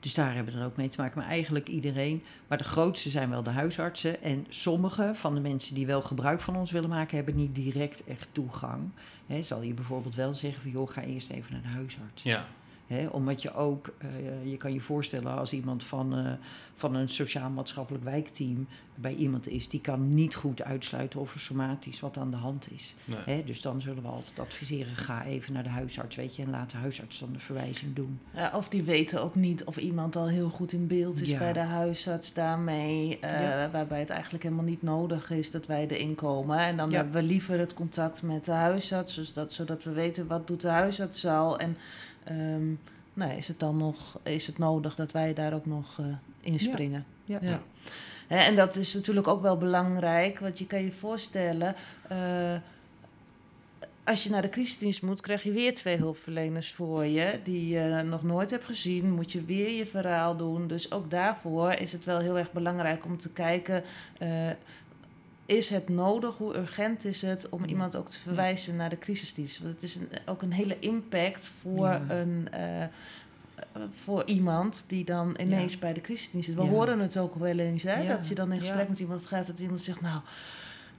Dus daar hebben we dan ook mee te maken. Maar eigenlijk iedereen. Maar de grootste zijn wel de huisartsen. En sommige van de mensen die wel gebruik van ons willen maken, hebben niet direct echt toegang. Hè, zal je bijvoorbeeld wel zeggen van joh, ga eerst even naar de huisarts. Ja, Hè, omdat je ook, eh, je kan je voorstellen als iemand van, eh, van een sociaal-maatschappelijk wijkteam bij iemand is, die kan niet goed uitsluiten of er somatisch wat aan de hand is. nee. Dus dan zullen we altijd adviseren, ga even naar de huisarts, weet je, en laat de huisarts dan de verwijzing doen. Of die weten ook niet of iemand al heel goed in beeld is Ja. bij de huisarts daarmee. eh, Ja. Waarbij het eigenlijk helemaal niet nodig is dat wij erin komen. En dan Ja. hebben we liever het contact met de huisarts. Dus dat, zodat we weten wat doet de huisarts al. En ehm, nee, is het dan nog is het nodig dat wij daar ook nog uh, inspringen. Ja. Ja. Hè, En dat is natuurlijk ook wel belangrijk, want je kan je voorstellen, eh, als je naar de crisisdienst moet, krijg je weer twee hulpverleners voor je die je nog nooit hebt gezien. Moet je weer je verhaal doen. Dus ook daarvoor is het wel heel erg belangrijk om te kijken. eh, is het nodig? Hoe urgent is het om iemand ook te verwijzen naar de crisisdienst? Want het is een, ook een hele impact voor, Ja. een, eh, eh, voor iemand die dan ineens Ja. bij de crisisdienst zit. We Ja. horen het ook wel eens, hè? Dat je dan in gesprek met iemand gaat, dat iemand zegt, nou,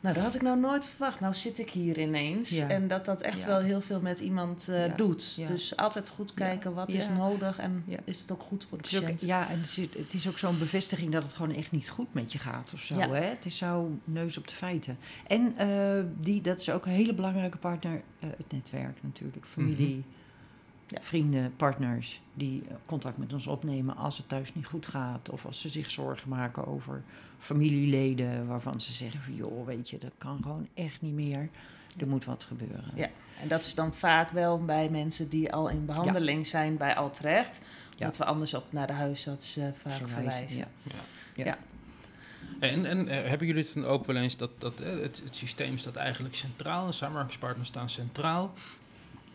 nou, dat had ik nou nooit verwacht. Nou zit ik hier ineens. Ja. En dat dat echt Ja. wel heel veel met iemand eh, Ja. doet. Ja. Dus altijd goed kijken, wat is nodig en Ja. is het ook goed voor de ook, patiënt. ja, en het is, het is ook zo'n bevestiging dat het gewoon echt niet goed met je gaat of zo. Ja. Hè? Het is zo neus op de feiten. En eh, die, dat is ook een hele belangrijke partner, eh, het netwerk natuurlijk. Familie, Ja. vrienden, partners die contact met ons opnemen als het thuis niet goed gaat. Of als ze zich zorgen maken over familieleden waarvan ze zeggen van joh, weet je, dat kan gewoon echt niet meer. Er moet wat gebeuren. Ja. En dat is dan vaak wel bij mensen die al in behandeling zijn bij Altrecht. Ja. Dat we anders ook naar de huisarts eh, vaak Verwijzen, verwijzen. ja. Ja. Ja. En, en eh, hebben jullie het dan ook wel eens dat, dat eh, het, het systeem staat eigenlijk centraal, de samenwerkingspartners staan centraal.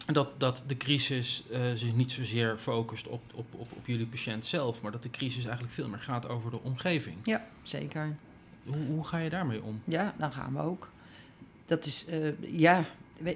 Dat, dat de crisis eh, zich niet zozeer focust op, op, op, op jullie patiënt zelf, maar dat de crisis eigenlijk veel meer gaat over de omgeving. ja, zeker. Hoe, hoe ga je daarmee om? Ja, dan gaan we ook. Dat is, eh, ja,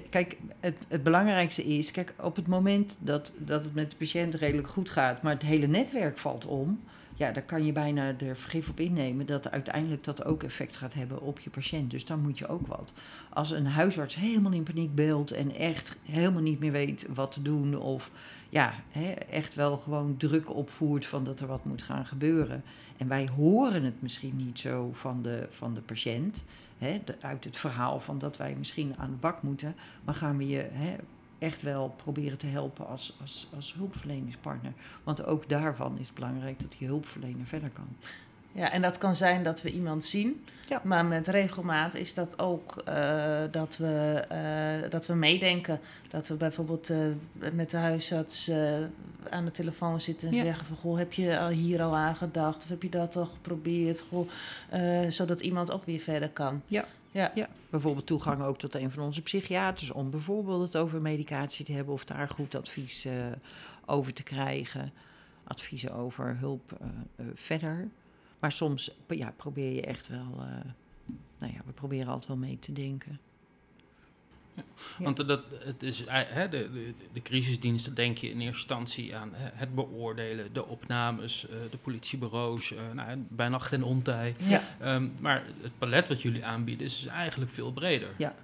kijk, het, het belangrijkste is, kijk, op het moment dat, dat het met de patiënt redelijk goed gaat, maar het hele netwerk valt om, ja, dan kan je bijna er vergif op innemen dat uiteindelijk dat ook effect gaat hebben op je patiënt. Dus dan moet je ook wat. Als een huisarts helemaal in paniek beeldt en echt helemaal niet meer weet wat te doen, of ja, hè, echt wel gewoon druk opvoert van dat er wat moet gaan gebeuren. En wij horen het misschien niet zo van de, van de patiënt, hè, uit het verhaal van dat wij misschien aan de bak moeten, maar gaan we je hè, echt wel proberen te helpen als, als, als hulpverleningspartner. Want ook daarvan is het belangrijk dat die hulpverlener verder kan. Ja, en dat kan zijn dat we iemand zien. Ja. Maar met regelmaat is dat ook eh, dat, we, eh, dat we meedenken. Dat we bijvoorbeeld eh, met de huisarts aan de telefoon zitten en Ja. zeggen van... Goh, heb je al hier al aan gedacht? Of heb je dat al geprobeerd? Goh, zodat iemand ook weer verder kan. Ja. Ja. Ja, bijvoorbeeld toegang ook tot een van onze psychiaters om bijvoorbeeld het over medicatie te hebben of daar goed advies eh, over te krijgen. Adviezen over hulp eh, eh, verder. Maar soms ja, probeer je echt wel, nou ja, we proberen altijd wel mee te denken. Ja. Want dat, het is, eh, hè, de, de, de crisisdiensten denk je in eerste instantie aan het beoordelen, de opnames, eh, de politiebureaus, eh, nou, bij nacht en ontij. Ja. Ehm, maar het palet wat jullie aanbieden is dus eigenlijk veel breder. Ja.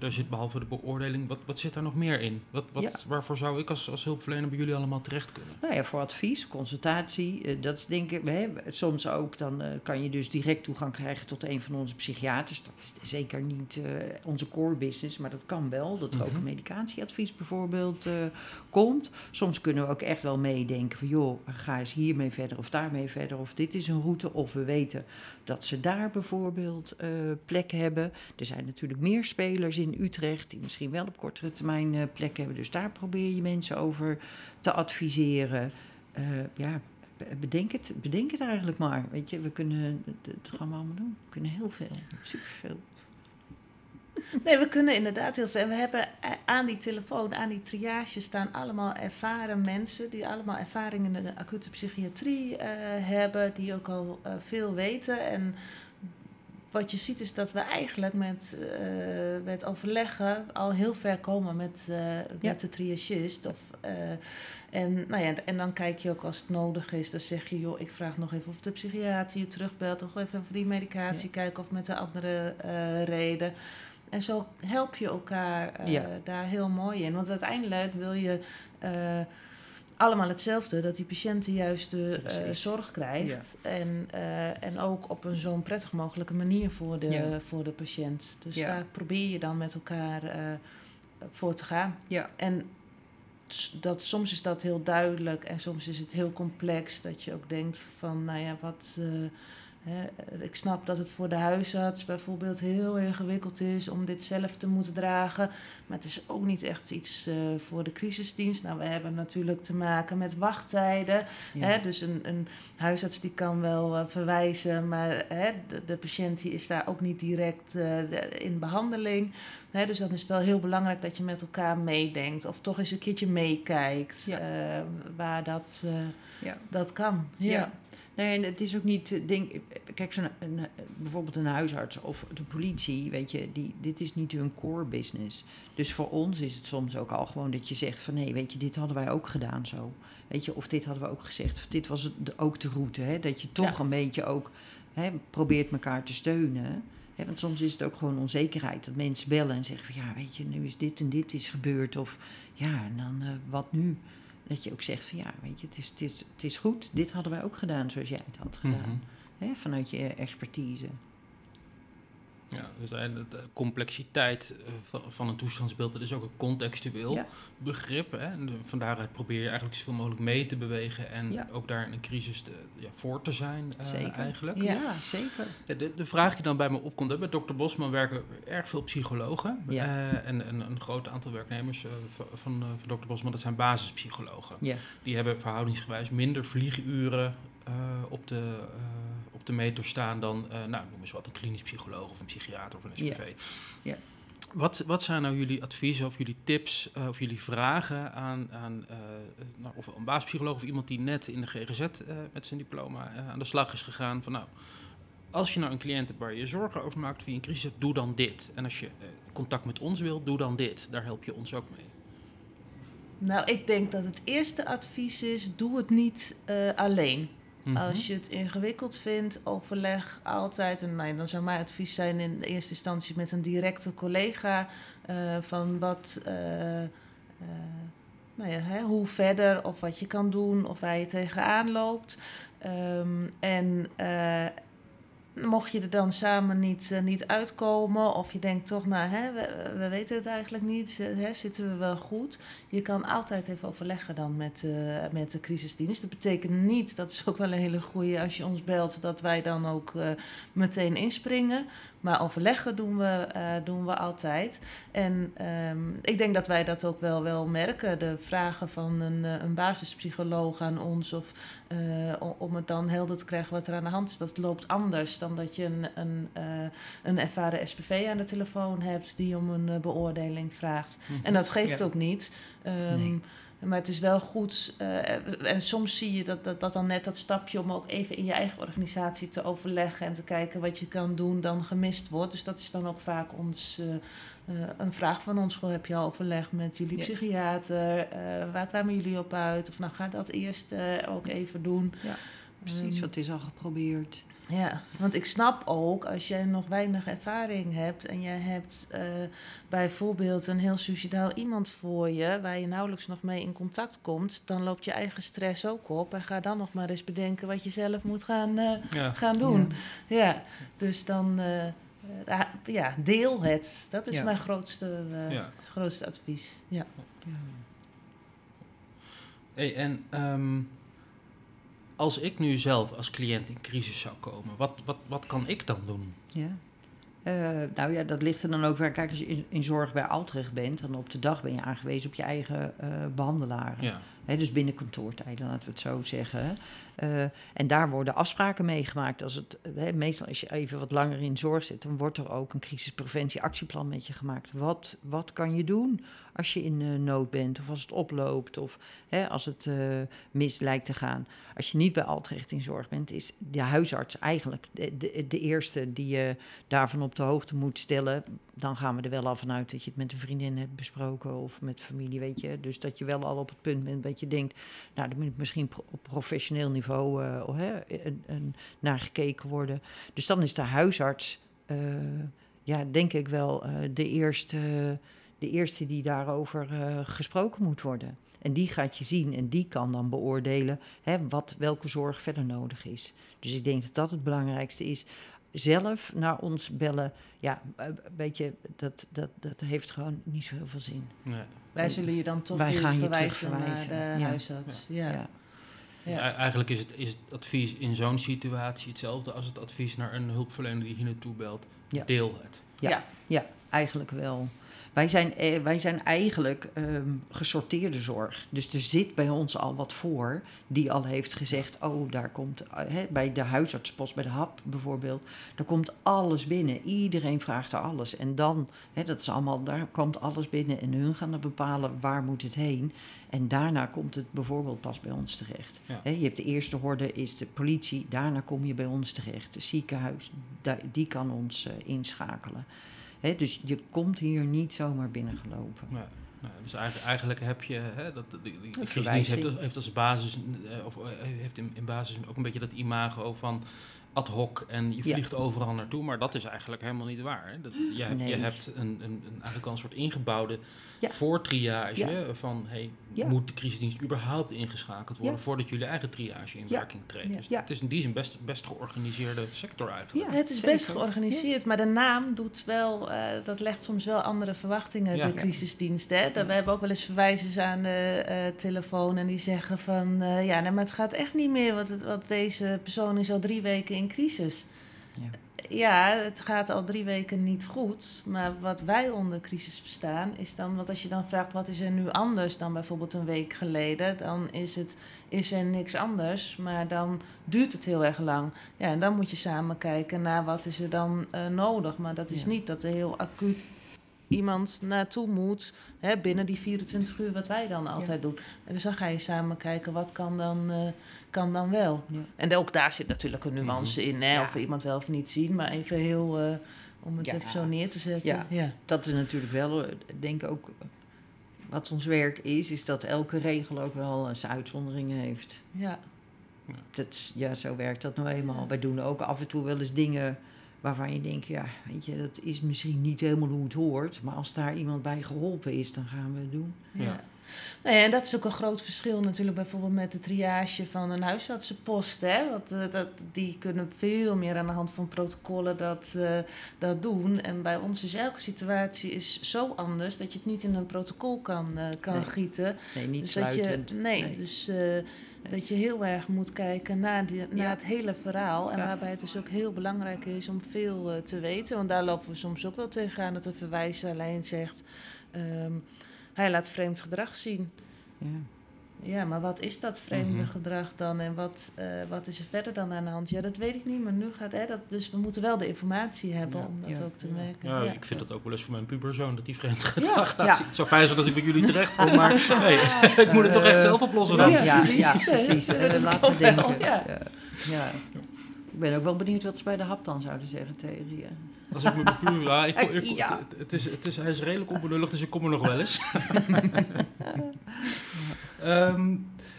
Er zit behalve de beoordeling, wat, wat zit daar nog meer in? Wat, wat, Ja. Waarvoor zou ik als, als hulpverlener bij jullie allemaal terecht kunnen? Nou ja, voor advies, consultatie, eh, dat is denk ik, hè, soms ook, dan eh, kan je dus direct toegang krijgen tot een van onze psychiaters. Dat is zeker niet eh, onze core business, maar dat kan wel. Dat er ook Mhm. een medicatieadvies bijvoorbeeld komt. Soms kunnen we ook echt wel meedenken van, joh, ga eens hiermee verder of daarmee verder. Of dit is een route, of we weten dat ze daar bijvoorbeeld eh, plek hebben. Er zijn natuurlijk meer spelers in Utrecht die misschien wel op kortere termijn eh, plek hebben. Dus daar probeer je mensen over te adviseren. Eh, ja, be- bedenk het, bedenk het eigenlijk maar. Weet je, we kunnen, dat gaan we allemaal doen. We kunnen heel veel, superveel. Nee, we kunnen inderdaad heel veel. En we hebben eh, aan die telefoon, aan die triage staan allemaal ervaren mensen die allemaal ervaring in de acute psychiatrie eh, hebben, die ook al eh, veel weten. En wat je ziet is dat we eigenlijk met, met overleggen al heel ver komen met, met de triagist. Of, en, nou ja, en dan kijk je ook als het nodig is, dan zeg je, joh, ik vraag nog even of de psychiater je terugbelt, of even voor die medicatie kijken of met een andere reden. En zo help je elkaar eh, Ja. daar heel mooi in. Want uiteindelijk wil je eh, allemaal hetzelfde, dat die patiënt de juiste eh, zorg krijgt. En, en ook op een zo'n prettig mogelijke manier voor de, Ja. voor de patiënt. Dus daar probeer je dan met elkaar voor te gaan. Ja. En dat, soms is dat heel duidelijk en soms is het heel complex. Dat je ook denkt van, nou ja, wat, ik snap dat het voor de huisarts bijvoorbeeld heel ingewikkeld is om dit zelf te moeten dragen. Maar het is ook niet echt iets uh, voor de crisisdienst. Nou, we hebben natuurlijk te maken met wachttijden. Ja. Hè, dus een, een huisarts die kan wel uh, verwijzen, maar hè, de, de, patiënt die is daar ook niet direct uh, in behandeling. Hè, dus dan is het wel heel belangrijk dat je met elkaar meedenkt. Of toch eens een keertje meekijkt Ja. waar dat, Ja. dat kan. Ja. Nee, en het is ook niet, eh, denk, kijk, zo'n, een, bijvoorbeeld een huisarts of de politie, weet je, die, dit is niet hun core business. Dus voor ons is het soms ook al gewoon dat je zegt van, nee, weet je, dit hadden wij ook gedaan zo. Weet je, of dit hadden we ook gezegd, of dit was het, ook de route, hè, dat je toch Ja. een beetje ook hè, probeert elkaar te steunen. Hè, want soms is het ook gewoon onzekerheid, dat mensen bellen en zeggen van, ja, weet je, nu is dit en dit is gebeurd, of ja, en dan eh, wat nu? Dat je ook zegt van ja, weet je, het is, het, is, het is goed. Dit hadden wij ook gedaan zoals jij het had gedaan. Mhm. Hè, vanuit je expertise. Ja, dus eigenlijk de complexiteit eh, van, een toestandsbeeld, dat is ook een contextueel Ja. begrip. Hè? Van daaruit probeer je eigenlijk zoveel mogelijk mee te bewegen en Ja. ook daar in een crisis te, ja, voor te zijn eh, Zeker. eigenlijk. Ja. Zeker. De, de, vraag die dan bij me opkomt, hè, bij Dr. Bosman werken erg veel psychologen. Eh, en, en een groot aantal werknemers eh, van, van, eh, van Dr. Bosman, dat zijn basispsychologen. Die hebben verhoudingsgewijs minder vlieguren eh, op, de, eh, op de meter staan dan, eh, nou, noem eens wat, een klinisch psycholoog of een psychiater of een. SPV. Ja. Wat, wat zijn nou jullie adviezen of jullie tips eh, of jullie vragen aan, aan eh, nou, of een basispsycholoog of iemand die net in de GGZ eh, met zijn diploma eh, aan de slag is gegaan van nou, als je nou een cliënt hebt waar je zorgen over maakt of je een crisis hebt, doe dan dit. En als je eh, contact met ons wil, doe dan dit. Daar help je ons ook mee. Nou, ik denk dat het eerste advies is: doe het niet eh, Mhm. Als je het ingewikkeld vindt, overleg altijd. En nou, dan zou mijn advies zijn in eerste instantie met een directe collega eh, van wat, eh, eh, nou ja, hè, hoe verder of wat je kan doen of waar je tegenaan loopt. Ehm, en mocht je er dan samen niet, eh, niet uitkomen of je denkt toch, nou, hè, we, we weten het eigenlijk niet, hè, zitten we wel goed. Je kan altijd even overleggen dan met, eh, met de crisisdienst. Dat betekent niet, dat is ook wel een hele goeie als je ons belt, dat wij dan ook eh, meteen inspringen. Maar overleggen doen we, eh, doen we altijd. En ehm, ik denk dat wij dat ook wel, wel merken. De vragen van een, eh, een basispsycholoog aan ons of eh, om het dan helder te krijgen wat er aan de hand is, dat loopt anders dan dat je een, een, een ervaren SPV aan de telefoon hebt die om een beoordeling vraagt. Mhm. En dat geeft Ja. ook niet. Ehm, Nee. Maar het is wel goed. eh, en soms zie je dat, dat, dat dan net dat stapje om ook even in je eigen organisatie te overleggen en te kijken wat je kan doen, dan gemist wordt. Dus dat is dan ook vaak ons, eh, eh, een vraag van ons. Goh, heb je al overleg met jullie Ja. psychiater? Waar kwamen jullie op uit? Of nou, ga dat eerst ook even doen. Ja, precies. Ehm, Wat is al geprobeerd. Ja, want ik snap ook als jij nog weinig ervaring hebt en je hebt eh, bijvoorbeeld een heel suicidaal iemand voor je waar je nauwelijks nog mee in contact komt, dan loopt je eigen stress ook op en ga dan nog maar eens bedenken wat je zelf moet gaan, eh, Ja. gaan doen. Ja, dus dan eh, eh, ja, deel het. Dat is Ja. mijn grootste, eh, Ja. grootste advies. Ja. Ja. Hey, en ehm, als ik nu zelf als cliënt in crisis zou komen, wat, wat, wat kan ik dan doen? Ja. Eh, nou ja, dat ligt er dan ook weer. Kijk, als je in, in zorg bij Altrecht bent, dan op de dag ben je aangewezen op je eigen eh behandelaren. Ja. Dus binnen kantoortijden, laten we het zo zeggen. Eh, en daar worden afspraken meegemaakt. Als het, hè, meestal als je even wat langer in zorg zit, dan wordt er ook een crisispreventieactieplan met je gemaakt. Wat, wat kan je doen als je in eh, nood bent of als het oploopt of als het eh, mis lijkt te gaan? Als je niet bij Altrecht in zorg bent, is de huisarts eigenlijk de, de, de eerste die je daarvan op de hoogte moet stellen. Dan gaan we er wel al vanuit dat je het met een vriendin hebt besproken of met familie, weet je. Dus dat je wel al op het punt bent je denkt, nou, er moet misschien op professioneel niveau eh, oh, een, naar gekeken worden. Dus dan is de huisarts, eh, ja, denk ik wel, eh, de, eerste, de eerste die daarover gesproken moet worden. En die gaat je zien en die kan dan beoordelen hè, wat, welke zorg verder nodig is. Dus ik denk dat dat het belangrijkste is. Zelf naar ons bellen, ja, een beetje, dat, dat, dat heeft gewoon niet zo heel veel zin. Nee. Wij zullen je dan toch Wij weer gaan je verwijzen naar de Ja. huisarts. Ja. Ja. Ja. e- eigenlijk is het, is het advies in zo'n situatie hetzelfde als het advies naar een hulpverlener die hier naartoe belt. Ja. Deel het. Ja. Ja. Ja, eigenlijk wel. Wij zijn, eh, wij zijn eigenlijk ehm, gesorteerde zorg. Dus er zit bij ons al wat voor die al heeft gezegd: Oh, daar komt eh, bij de huisartspost, bij de HAP bijvoorbeeld, daar komt alles binnen. Iedereen vraagt er alles. En dan, dat is allemaal, daar komt alles binnen en hun gaan dan bepalen waar moet het heen. En daarna komt het bijvoorbeeld pas bij ons terecht. Ja. Je hebt de eerste horde, is de politie, daarna kom je bij ons terecht. Het ziekenhuis, die kan ons eh, inschakelen. Hè, dus je komt hier niet zomaar binnengelopen. Ja. Nou, dus eigenlijk, eigenlijk heb je, hè, dat, de, de, de Een crisisdienst heeft, heeft als basis, eh, of eh, heeft in, in basis ook een beetje dat imago van ad hoc en je Ja. vliegt overal naartoe, maar dat is eigenlijk helemaal niet waar. Hè? Dat, je, hebt, je Nee. hebt een, een, een, eigenlijk al een soort ingebouwde Ja. voortriage Ja. van, hey, Ja. moet de crisisdienst überhaupt ingeschakeld worden Ja. voordat jullie eigen triage in Ja. werking treedt. Ja. Dus Ja. het is in die zin best, best georganiseerde sector eigenlijk. Ja, het is best georganiseerd, maar de naam doet wel, eh, dat legt soms wel andere verwachtingen, Ja. de crisisdienst. Hè? Dat, we hebben ook wel eens verwijzers aan de eh, telefoon en die zeggen van, eh, ja, nee, maar het gaat echt niet meer, want, het, want deze persoon is al drie weken in crisis. Ja. Ja, het gaat al drie weken niet goed. Maar wat wij onder crisis verstaan, is dan, want als je dan vraagt wat is er nu anders dan bijvoorbeeld een week geleden, dan is het, is er niks anders, maar dan duurt het heel erg lang. Ja, en dan moet je samen kijken naar wat is er dan eh, nodig. Maar dat is Ja. niet dat er heel acuut iemand naartoe moet hè, binnen die 24 uur wat wij dan altijd doen. En dus dan ga je samen kijken wat kan dan, eh, kan dan wel. Ja. En ook daar zit natuurlijk een nuance in, hè, Ja. of we iemand wel of niet zien. Maar even heel, eh, om het Ja. even zo neer te zetten. Ja. Ja. Dat is natuurlijk wel, eh, denk ik ook, wat ons werk is, is dat elke regel ook wel zijn uitzonderingen heeft. Ja. Dat, ja, zo werkt dat nou eenmaal. Wij doen ook af en toe wel eens dingen waarvan je denkt, ja, weet je, dat is misschien niet helemaal hoe het hoort. Maar als daar iemand bij geholpen is, dan gaan we het doen. Ja. Ja. Nou ja, en dat is ook een groot verschil natuurlijk bijvoorbeeld met de triage van een huisartsenpost. Hè? Want eh, dat, die kunnen veel meer aan de hand van protocollen dat, eh, dat doen. En bij ons is elke situatie is zo anders dat je het niet in een protocol kan, eh, kan Nee. gieten. Nee, niet dus dat sluitend. je, nee, dus eh, dat je heel erg moet kijken naar, die, naar Ja. het hele verhaal. En Ja. waarbij het dus ook heel belangrijk is om veel eh, te weten. Want daar lopen we soms ook wel tegenaan dat een verwijzer alleen zegt... ehm, hij laat vreemd gedrag zien. Ja. Ja, maar wat is dat vreemde Mhm. gedrag dan en wat, eh, wat is er verder dan aan de hand? Ja, dat weet ik niet, maar nu gaat hè, dat. Dus we moeten wel de informatie hebben Ja. om dat Ja. ook te Ja. merken. Ja, ik vind dat ook wel eens voor mijn puberzoon, dat die vreemd Ja. gedrag laat Ja. zien. Het zou fijn zijn als ik bij jullie terecht kom, maar hey, ik moet het toch echt zelf oplossen dan. Ja, Ja, ja, ja, precies. precies. Ja, dat laten we wel, denken. ja. Ja. Ja. Ik ben ook wel benieuwd wat ze bij de hap dan zouden zeggen tegen je. Als ik mijn puber, ja, ik, het is, het is, hij is redelijk onbenullig, dus ik kom er nog wel eens.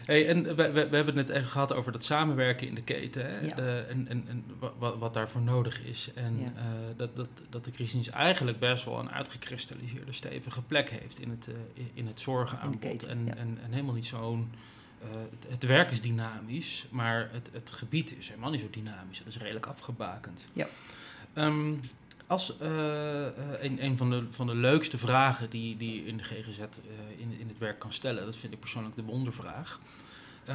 Hey, en we, we, we hebben het net even gehad over dat samenwerken in de keten. Hè? Ja. De- en en, en wa- wat, wat daarvoor nodig is. En Ja. eh, dat, dat, dat de crisis eigenlijk best wel een uitgekristalliseerde stevige plek heeft in het, eh, in het zorgaanbod. keten, en, ja. en, en helemaal niet zo'n... eh, het, het werk is dynamisch, maar het, het gebied is helemaal niet zo dynamisch. Het is redelijk afgebakend. Ja. Ehm, als eh, eh, een, een van, de, van de leukste vragen die, die je in de GGZ eh, in, in het werk kan stellen, dat vind ik persoonlijk de wondervraag.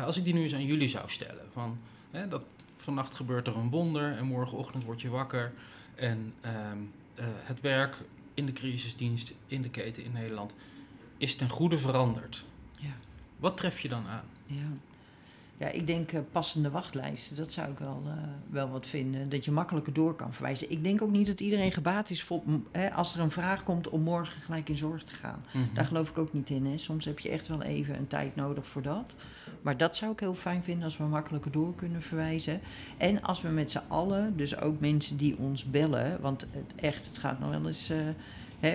Als ik die nu eens aan jullie zou stellen, van hè, dat vannacht gebeurt er een wonder en morgenochtend word je wakker en ehm, eh, het werk in de crisisdienst, in de keten in Nederland, is ten goede veranderd. Ja. Wat tref je dan aan? Ja, ja ik denk eh, passende wachtlijsten, dat zou ik wel, eh, wel wat vinden. Dat je makkelijker door kan verwijzen. Ik denk ook niet dat iedereen gebaat is voor, hè, als er een vraag komt om morgen gelijk in zorg te gaan. Daar geloof ik ook niet in. Hè. Soms heb je echt wel even een tijd nodig voor dat. Maar dat zou ik heel fijn vinden als we makkelijker door kunnen verwijzen. En als we met z'n allen, dus ook mensen die ons bellen, want het, echt, het gaat nog wel eens. eh,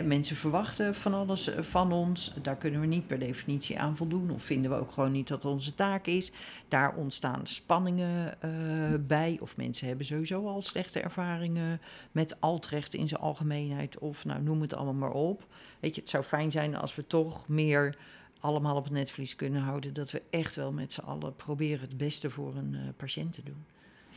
mensen verwachten van alles eh, van ons. Daar kunnen we niet per definitie aan voldoen. Of vinden we ook gewoon niet dat onze taak is. Daar ontstaan spanningen eh, bij. Of mensen hebben sowieso al slechte ervaringen met altrecht in zijn algemeenheid. Of nou, noem het allemaal maar op. Weet je, het zou fijn zijn als we toch meer allemaal op het netvlies kunnen houden. Dat we echt wel met z'n allen proberen het beste voor een eh, patiënt te doen.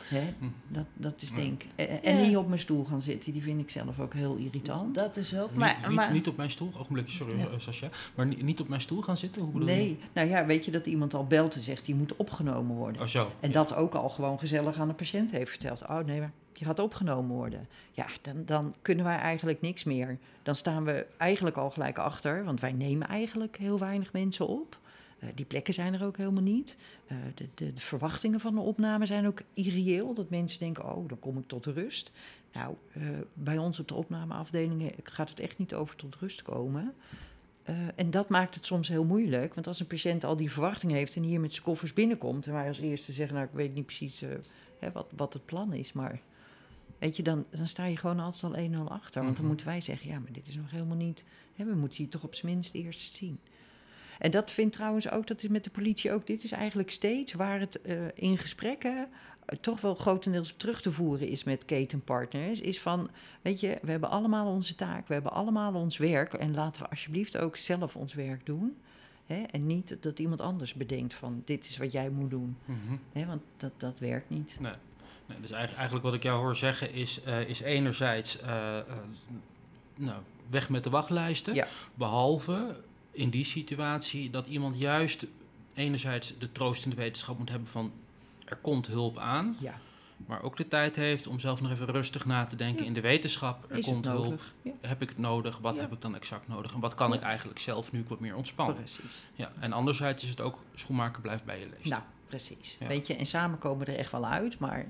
Hè? Hm. Dat, dat is denk ik. En, en Ja. niet op mijn stoel gaan zitten, die vind ik zelf ook heel irritant. Dat is ook. Niet, Maar, niet, maar, niet op mijn stoel, ogenblikje, sorry Ja. eh, Sascha. Maar niet, niet op mijn stoel gaan zitten? Hoe bedoel je? Nee, nou ja, weet je dat iemand al belt en zegt die moet opgenomen worden. Oh zo. En ja. dat ook al gewoon gezellig aan de patiënt heeft verteld. Oh nee, maar je gaat opgenomen worden. Ja, dan, dan kunnen wij eigenlijk niks meer. Dan staan we eigenlijk al gelijk achter, want wij nemen eigenlijk heel weinig mensen op. Eh, die plekken zijn er ook helemaal niet. Eh, de, de, de verwachtingen van de opname zijn ook irreëel. Dat mensen denken, oh, dan kom ik tot rust. Nou, eh, bij ons op de opnameafdelingen gaat het echt niet over tot rust komen. En dat maakt het soms heel moeilijk. Want als een patiënt al die verwachting heeft en hier met zijn koffers binnenkomt... en wij als eerste zeggen, nou, ik weet niet precies hè, wat, wat het plan is... maar weet je, dan, dan sta je gewoon altijd al 1-0 achter. Want dan Mhm. moeten wij zeggen, ja, maar dit is nog helemaal niet... Hè, we moeten hier toch op zijn minst eerst zien. En dat vindt trouwens ook, dat is met de politie ook... dit is eigenlijk steeds waar het eh, in gesprekken... eh, toch wel grotendeels op terug te voeren is met ketenpartners... is van, weet je, we hebben allemaal onze taak, we hebben allemaal ons werk... en laten we alsjeblieft ook zelf ons werk doen... Hè? En niet dat iemand anders bedenkt van dit is wat jij moet doen. Mhm. Hè? Want dat, dat werkt niet. Nee, dus eigenlijk, eigenlijk wat ik jou hoor zeggen is, eh, is enerzijds nou, weg met de wachtlijsten. Ja. Behalve in die situatie dat iemand juist enerzijds de troost in de wetenschap moet hebben van er komt hulp aan. Ja, Maar ook de tijd heeft om zelf nog even rustig na te denken Ja. in de wetenschap. Er is komt hulp. Ja, Heb ik het nodig? Wat heb ik dan exact nodig? En wat kan ik eigenlijk zelf nu ik wat meer ontspan? precies. Ja. En anderzijds is het ook schoenmaker blijft bij je leest. Nou, precies. Weet je, en samen komen we er echt wel uit, maar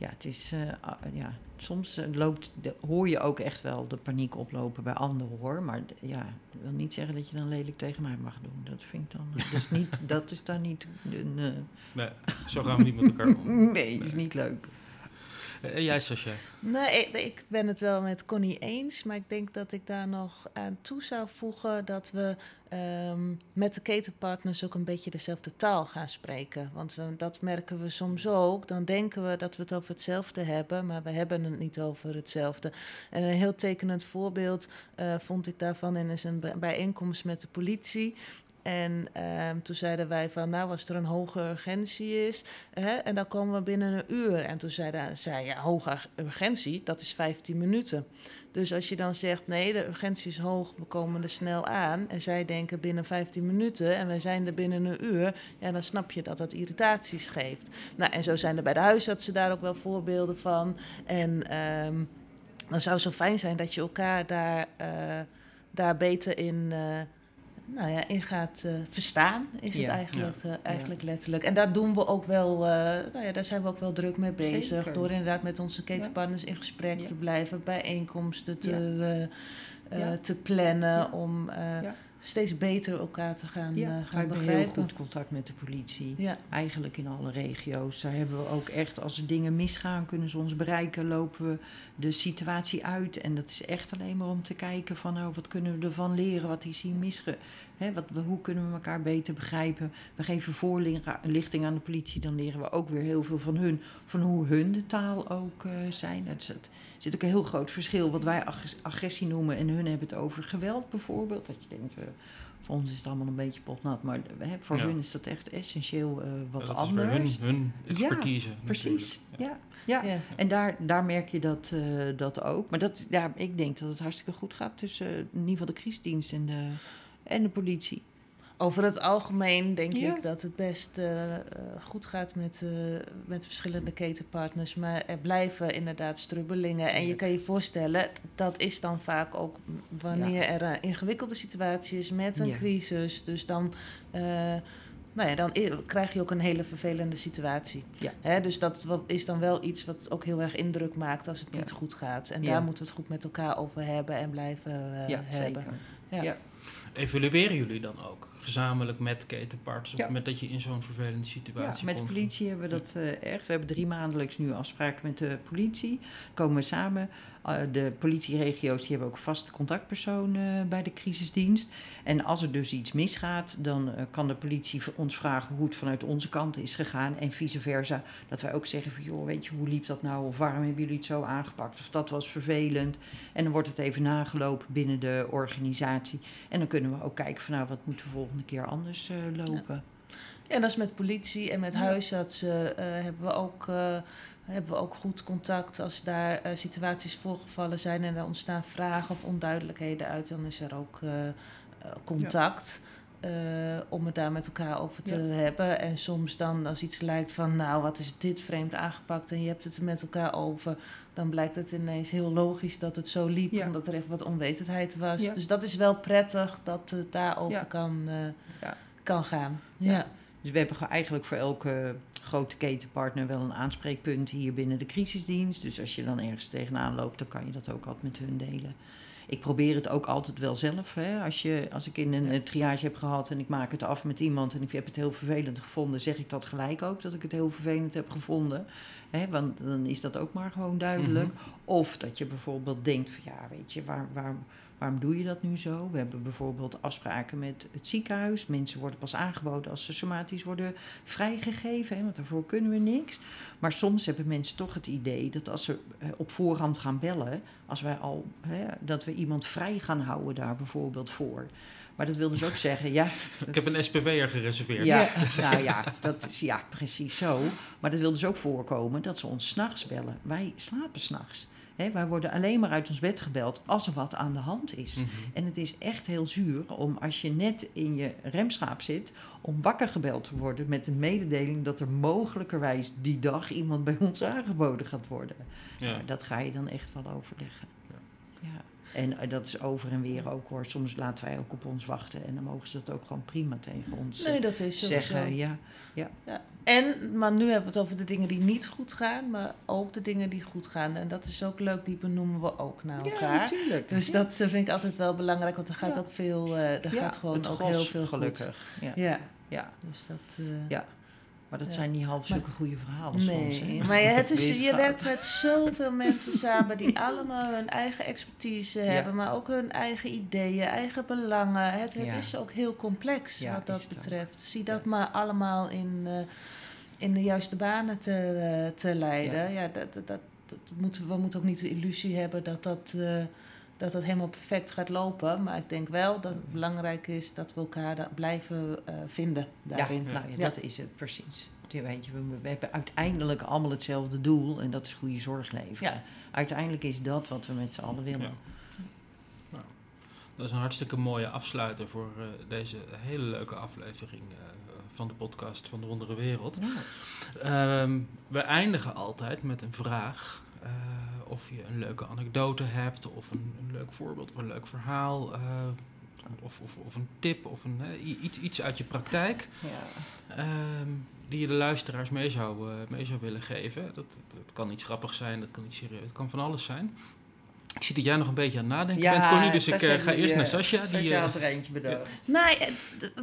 ja, het is, eh, ah, ja, soms eh, loopt de, hoor je ook echt wel de paniek oplopen bij anderen hoor. Maar ja, dat wil niet zeggen dat je dan lelijk tegen mij mag doen. Dat vind ik dan, dat is, niet, dat is dan niet een... eh, Nee, zo gaan we niet met elkaar om. nee, dat is niet leuk. Eh, En jij, Sascha? Nee, ik, ben het wel met Connie eens, maar ik denk dat ik daar nog aan toe zou voegen dat we ehm, met de ketenpartners ook een beetje dezelfde taal gaan spreken. Want dat merken we soms ook. Dan denken we dat we het over hetzelfde hebben, maar we hebben het niet over hetzelfde. En een heel tekenend voorbeeld eh, vond ik daarvan in een bij- bijeenkomst met de politie. En ehm, toen zeiden wij van, nou, als er een hoge urgentie is, hè, en dan komen we binnen een uur. En toen zeiden zij, ja, hoge urgentie, dat is 15 minuten. Dus als je dan zegt, nee, de urgentie is hoog, we komen er snel aan. En zij denken binnen 15 minuten en wij zijn er binnen een uur. Ja, dan snap je dat dat irritaties geeft. Nou, en zo zijn er bij de huisartsen daar ook wel voorbeelden van. En ehm, dan zou zo fijn zijn dat je elkaar daar, eh, daar beter in... eh, nou ja, in gaat eh, verstaan, is het Ja. eigenlijk, eh, eigenlijk letterlijk. En daar doen we ook wel, eh, nou ja, daar zijn we ook wel druk mee bezig. Zeker. Door inderdaad met onze ketenpartners in gesprek te blijven, bijeenkomsten te, te plannen, om. Steeds beter elkaar te gaan, Ja, eh, we gaan hebben heel goed contact met de politie. Ja. Eigenlijk in alle regio's. Daar hebben we ook echt, als er dingen misgaan, kunnen ze ons bereiken, lopen we de situatie uit. En dat is echt alleen maar om te kijken van, nou, wat kunnen we ervan leren, wat is hier misge... Hè, wat, hoe kunnen we elkaar beter begrijpen? We geven voorlichting aan de politie, dan leren we ook weer heel veel van hun. Van hoe hun de taal ook eh, zijn. Het zit, er zit ook een heel groot verschil wat wij ag- agressie noemen en hun hebben het over geweld bijvoorbeeld. Dat je denkt, eh, voor ons is het allemaal een beetje potnat, maar eh, hè, voor Ja. hun is dat echt essentieel eh, wat dat anders. is voor hun, hun expertise. Precies, natuurlijk. ja. ja. Ja. En daar, daar merk je dat, eh, dat ook. Maar dat, ja, ik denk dat het hartstikke goed gaat tussen in ieder geval de crisisdienst en de, en de politie. Over het algemeen denk Ja. ik dat het best eh, eh, goed gaat met, eh, met verschillende ketenpartners. Maar er blijven inderdaad strubbelingen. En je kan je voorstellen, dat is dan vaak ook wanneer er een ingewikkelde situatie is met een Ja. crisis. Dus dan, nou ja, dan krijg je ook een hele vervelende situatie. Ja. Hè, dus dat is dan wel iets wat ook heel erg indruk maakt als het Ja. niet goed gaat. En Ja. daar moeten we het goed met elkaar over hebben en blijven ja, hebben. zeker. Ja. Evalueren jullie dan ook gezamenlijk met ketenpartners op het moment dat je in zo'n vervelende situatie Ja, met de komt? politie hebben we dat eh, echt. We hebben drie maandelijks nu afspraken met de politie. Komen we samen. Eh, de politieregio's die hebben ook vaste contactpersoon eh, bij de crisisdienst. En als er dus iets misgaat, dan eh, kan de politie ons vragen hoe het vanuit onze kant is gegaan. En vice versa. Dat wij ook zeggen van, joh, weet je, hoe liep dat nou? Of waarom hebben jullie het zo aangepakt? Of dat was vervelend. En dan wordt het even nagelopen binnen de organisatie. En dan kunnen we ook kijken van, nou, wat moet de volgende keer anders lopen? Ja, dat is met politie en met huisartsen hebben we ook hebben we ook goed contact. Als daar eh, situaties voorgevallen zijn en er ontstaan vragen of onduidelijkheden uit, dan is er ook eh, eh, contact. om het daar met elkaar over te Ja. hebben. En soms dan als iets lijkt van, nou, wat is dit vreemd aangepakt en je hebt het er met elkaar over, dan blijkt het ineens heel logisch dat het zo liep, Ja. omdat er even wat onwetendheid was. Dus dat is wel prettig dat het daarover kan, kan gaan. Ja. Dus we hebben eigenlijk voor elke grote ketenpartner wel een aanspreekpunt hier binnen de crisisdienst. Dus als je dan ergens tegenaan loopt, dan kan je dat ook altijd met hun delen. Ik probeer het ook altijd wel zelf. Hè. Als, je, als ik in een eh, triage heb gehad en ik maak het af met iemand en ik heb het heel vervelend gevonden, zeg ik dat gelijk ook, dat ik het heel vervelend heb gevonden. Hè, want dan is dat ook maar gewoon duidelijk. Mhm. Of dat je bijvoorbeeld denkt van ja, weet je, waar, waar, waarom doe je dat nu zo? We hebben bijvoorbeeld afspraken met het ziekenhuis. Mensen worden pas aangeboden als ze somatisch worden vrijgegeven, hè, want daarvoor kunnen we niks. Maar soms hebben mensen toch het idee dat als ze eh, op voorhand gaan bellen, als wij al, hè, dat we iemand vrij gaan houden daar bijvoorbeeld voor. Maar dat wil dus ook zeggen, ja. Ik heb een SPV'er gereserveerd. Ja, nou ja, dat is ja, precies zo. Maar dat wil dus ook voorkomen dat ze ons s'nachts bellen. Wij slapen s'nachts. Hè, wij worden alleen maar uit ons bed gebeld als er wat aan de hand is. Mhm. En het is echt heel zuur om als je net in je remschaap zit, om wakker gebeld te worden met de mededeling dat er mogelijkerwijs die dag iemand bij ons aangeboden gaat worden. Ja. Maar dat ga je dan echt wel overleggen. Ja. Ja. En eh, dat is over en weer ook hoor. Soms laten wij ook op ons wachten en dan mogen ze dat ook gewoon prima tegen ons eh, Nee, dat is zeggen. Ja, Ja. En, maar nu hebben we het over de dingen die niet goed gaan, maar ook de dingen die goed gaan. En dat is ook leuk, die benoemen we ook naar ja elkaar. natuurlijk. Dus Ja. dat eh, vind ik altijd wel belangrijk, want er gaat Ja. ook veel, eh er Ja, gaat gewoon ook heel veel gelukkig. Ja. Ja, Ja. dus dat... eh, Ja. Maar dat zijn niet half zulke goede verhalen soms. Nee, hè. maar je, het is, je werkt met zoveel mensen samen die allemaal hun eigen expertise hebben, maar ook hun eigen ideeën, eigen belangen. Het, het is ook heel complex wat dat ook. betreft. Zie dat maar allemaal in, eh, in de juiste banen te, eh, te leiden. Ja. dat, dat, dat, we moeten ook niet de illusie hebben dat dat, eh, dat dat helemaal perfect gaat lopen. Maar ik denk wel dat het belangrijk is dat we elkaar da- blijven eh, vinden daarin. Ja, nou ja, Ja. dat is het precies. Je weet je, we, we hebben uiteindelijk allemaal hetzelfde doel en dat is goede zorg leveren. Ja. Uiteindelijk is dat wat we met z'n allen willen. Ja. Nou, dat is een hartstikke mooie afsluiter voor eh, deze hele leuke aflevering eh, van de podcast van de Wondere Wereld. Ja. Ehm, we eindigen altijd met een vraag. Eh, of je een leuke anekdote hebt, of een, een leuk voorbeeld, of een leuk verhaal, eh, of, of, of een tip, of een, eh, iets, iets uit je praktijk. Ja. ehm, die je de luisteraars mee zou, mee zou willen geven. Dat, dat kan iets grappigs zijn, dat kan iets serieus, het kan van alles zijn. Ik zie dat jij nog een beetje aan het nadenken bent, Connie, dus ik eh, ga die, eerst naar eh, Sascha. Die, eh, had er eentje bedacht. Nou,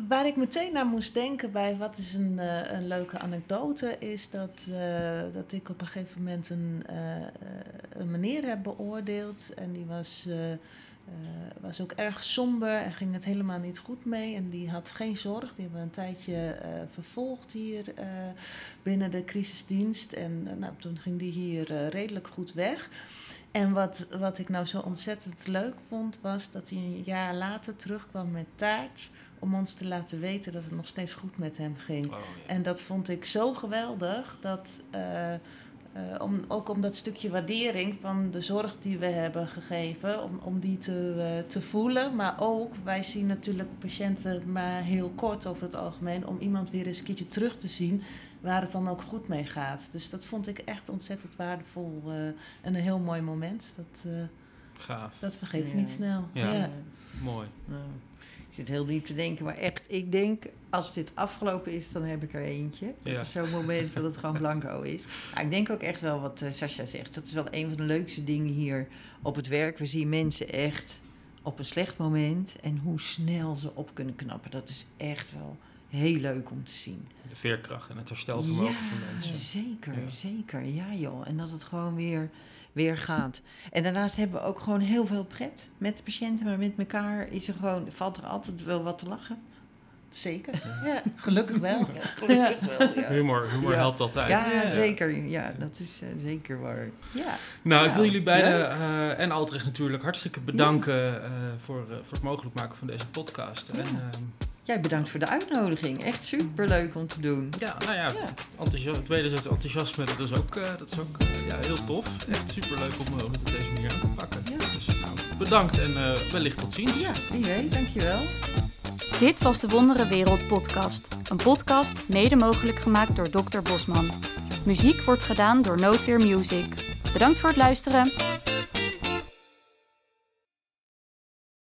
waar ik meteen naar moest denken bij wat is een, eh, een leuke anekdote, is dat, eh, dat ik op een gegeven moment een, een meneer heb beoordeeld. En die was, eh, eh, was ook erg somber en ging het helemaal niet goed mee. En die had geen zorg. Die hebben we een tijdje eh, vervolgd hier eh, binnen de crisisdienst. En nou, toen ging die hier redelijk goed weg. En wat, wat ik nou zo ontzettend leuk vond, was dat hij een jaar later terugkwam met taart. Om ons te laten weten dat het nog steeds goed met hem ging. oh, ja. En dat vond ik zo geweldig. Dat, eh, eh, om, ook om dat stukje waardering van de zorg die we hebben gegeven, om, om die te, eh, te voelen. Maar ook, wij zien natuurlijk patiënten maar heel kort over het algemeen, om iemand weer eens een keertje terug te zien waar het dan ook goed mee gaat. Dus dat vond ik echt ontzettend waardevol eh, en een heel mooi moment. Dat, eh, Gaaf, dat vergeet ik Ja. niet snel. Ja. Ja. mooi. Nou, ik zit heel diep te denken, maar echt, ik denk, als dit afgelopen is, dan heb ik er eentje. Dat Ja. is zo'n moment dat het gewoon blanco is. Maar ik denk ook echt wel wat uh, Sascha zegt. Dat is wel een van de leukste dingen hier op het werk. We zien mensen echt op een slecht moment en hoe snel ze op kunnen knappen. Dat is echt wel heel leuk om te zien. De veerkracht en het herstelvermogen ja, van mensen. Zeker, Ja. zeker. Ja joh. En dat het gewoon weer, weer gaat. En daarnaast hebben we ook gewoon heel veel pret met de patiënten. Maar met elkaar is er gewoon, valt er altijd wel wat te lachen. Zeker. Ja, gelukkig wel. Ja, gelukkig wel, ja. Humor, humor Ja. helpt altijd. Ja, zeker. Ja, dat is eh, zeker waar. Ja. Nou, ik Nou, wil jullie beiden eh, en Altrecht natuurlijk hartstikke bedanken eh, voor, eh, voor het mogelijk maken van deze podcast. En ehm, jij bedankt voor de uitnodiging. Echt superleuk om te doen. Ja, nou ja, Ja. enthousiasme, het wederzijds enthousiasme, dat is ook, eh, dat is ook eh, ja, heel tof. Echt superleuk om, eh, om het op deze manier aan te pakken. Ja. Dus nou, bedankt en eh, wellicht tot ziens. Ja, wie weet, dankjewel. Dit was de Wondere Wereld podcast. Een podcast mede mogelijk gemaakt door Dr. Bosman. Muziek wordt gedaan door Noodweer Music. Bedankt voor het luisteren.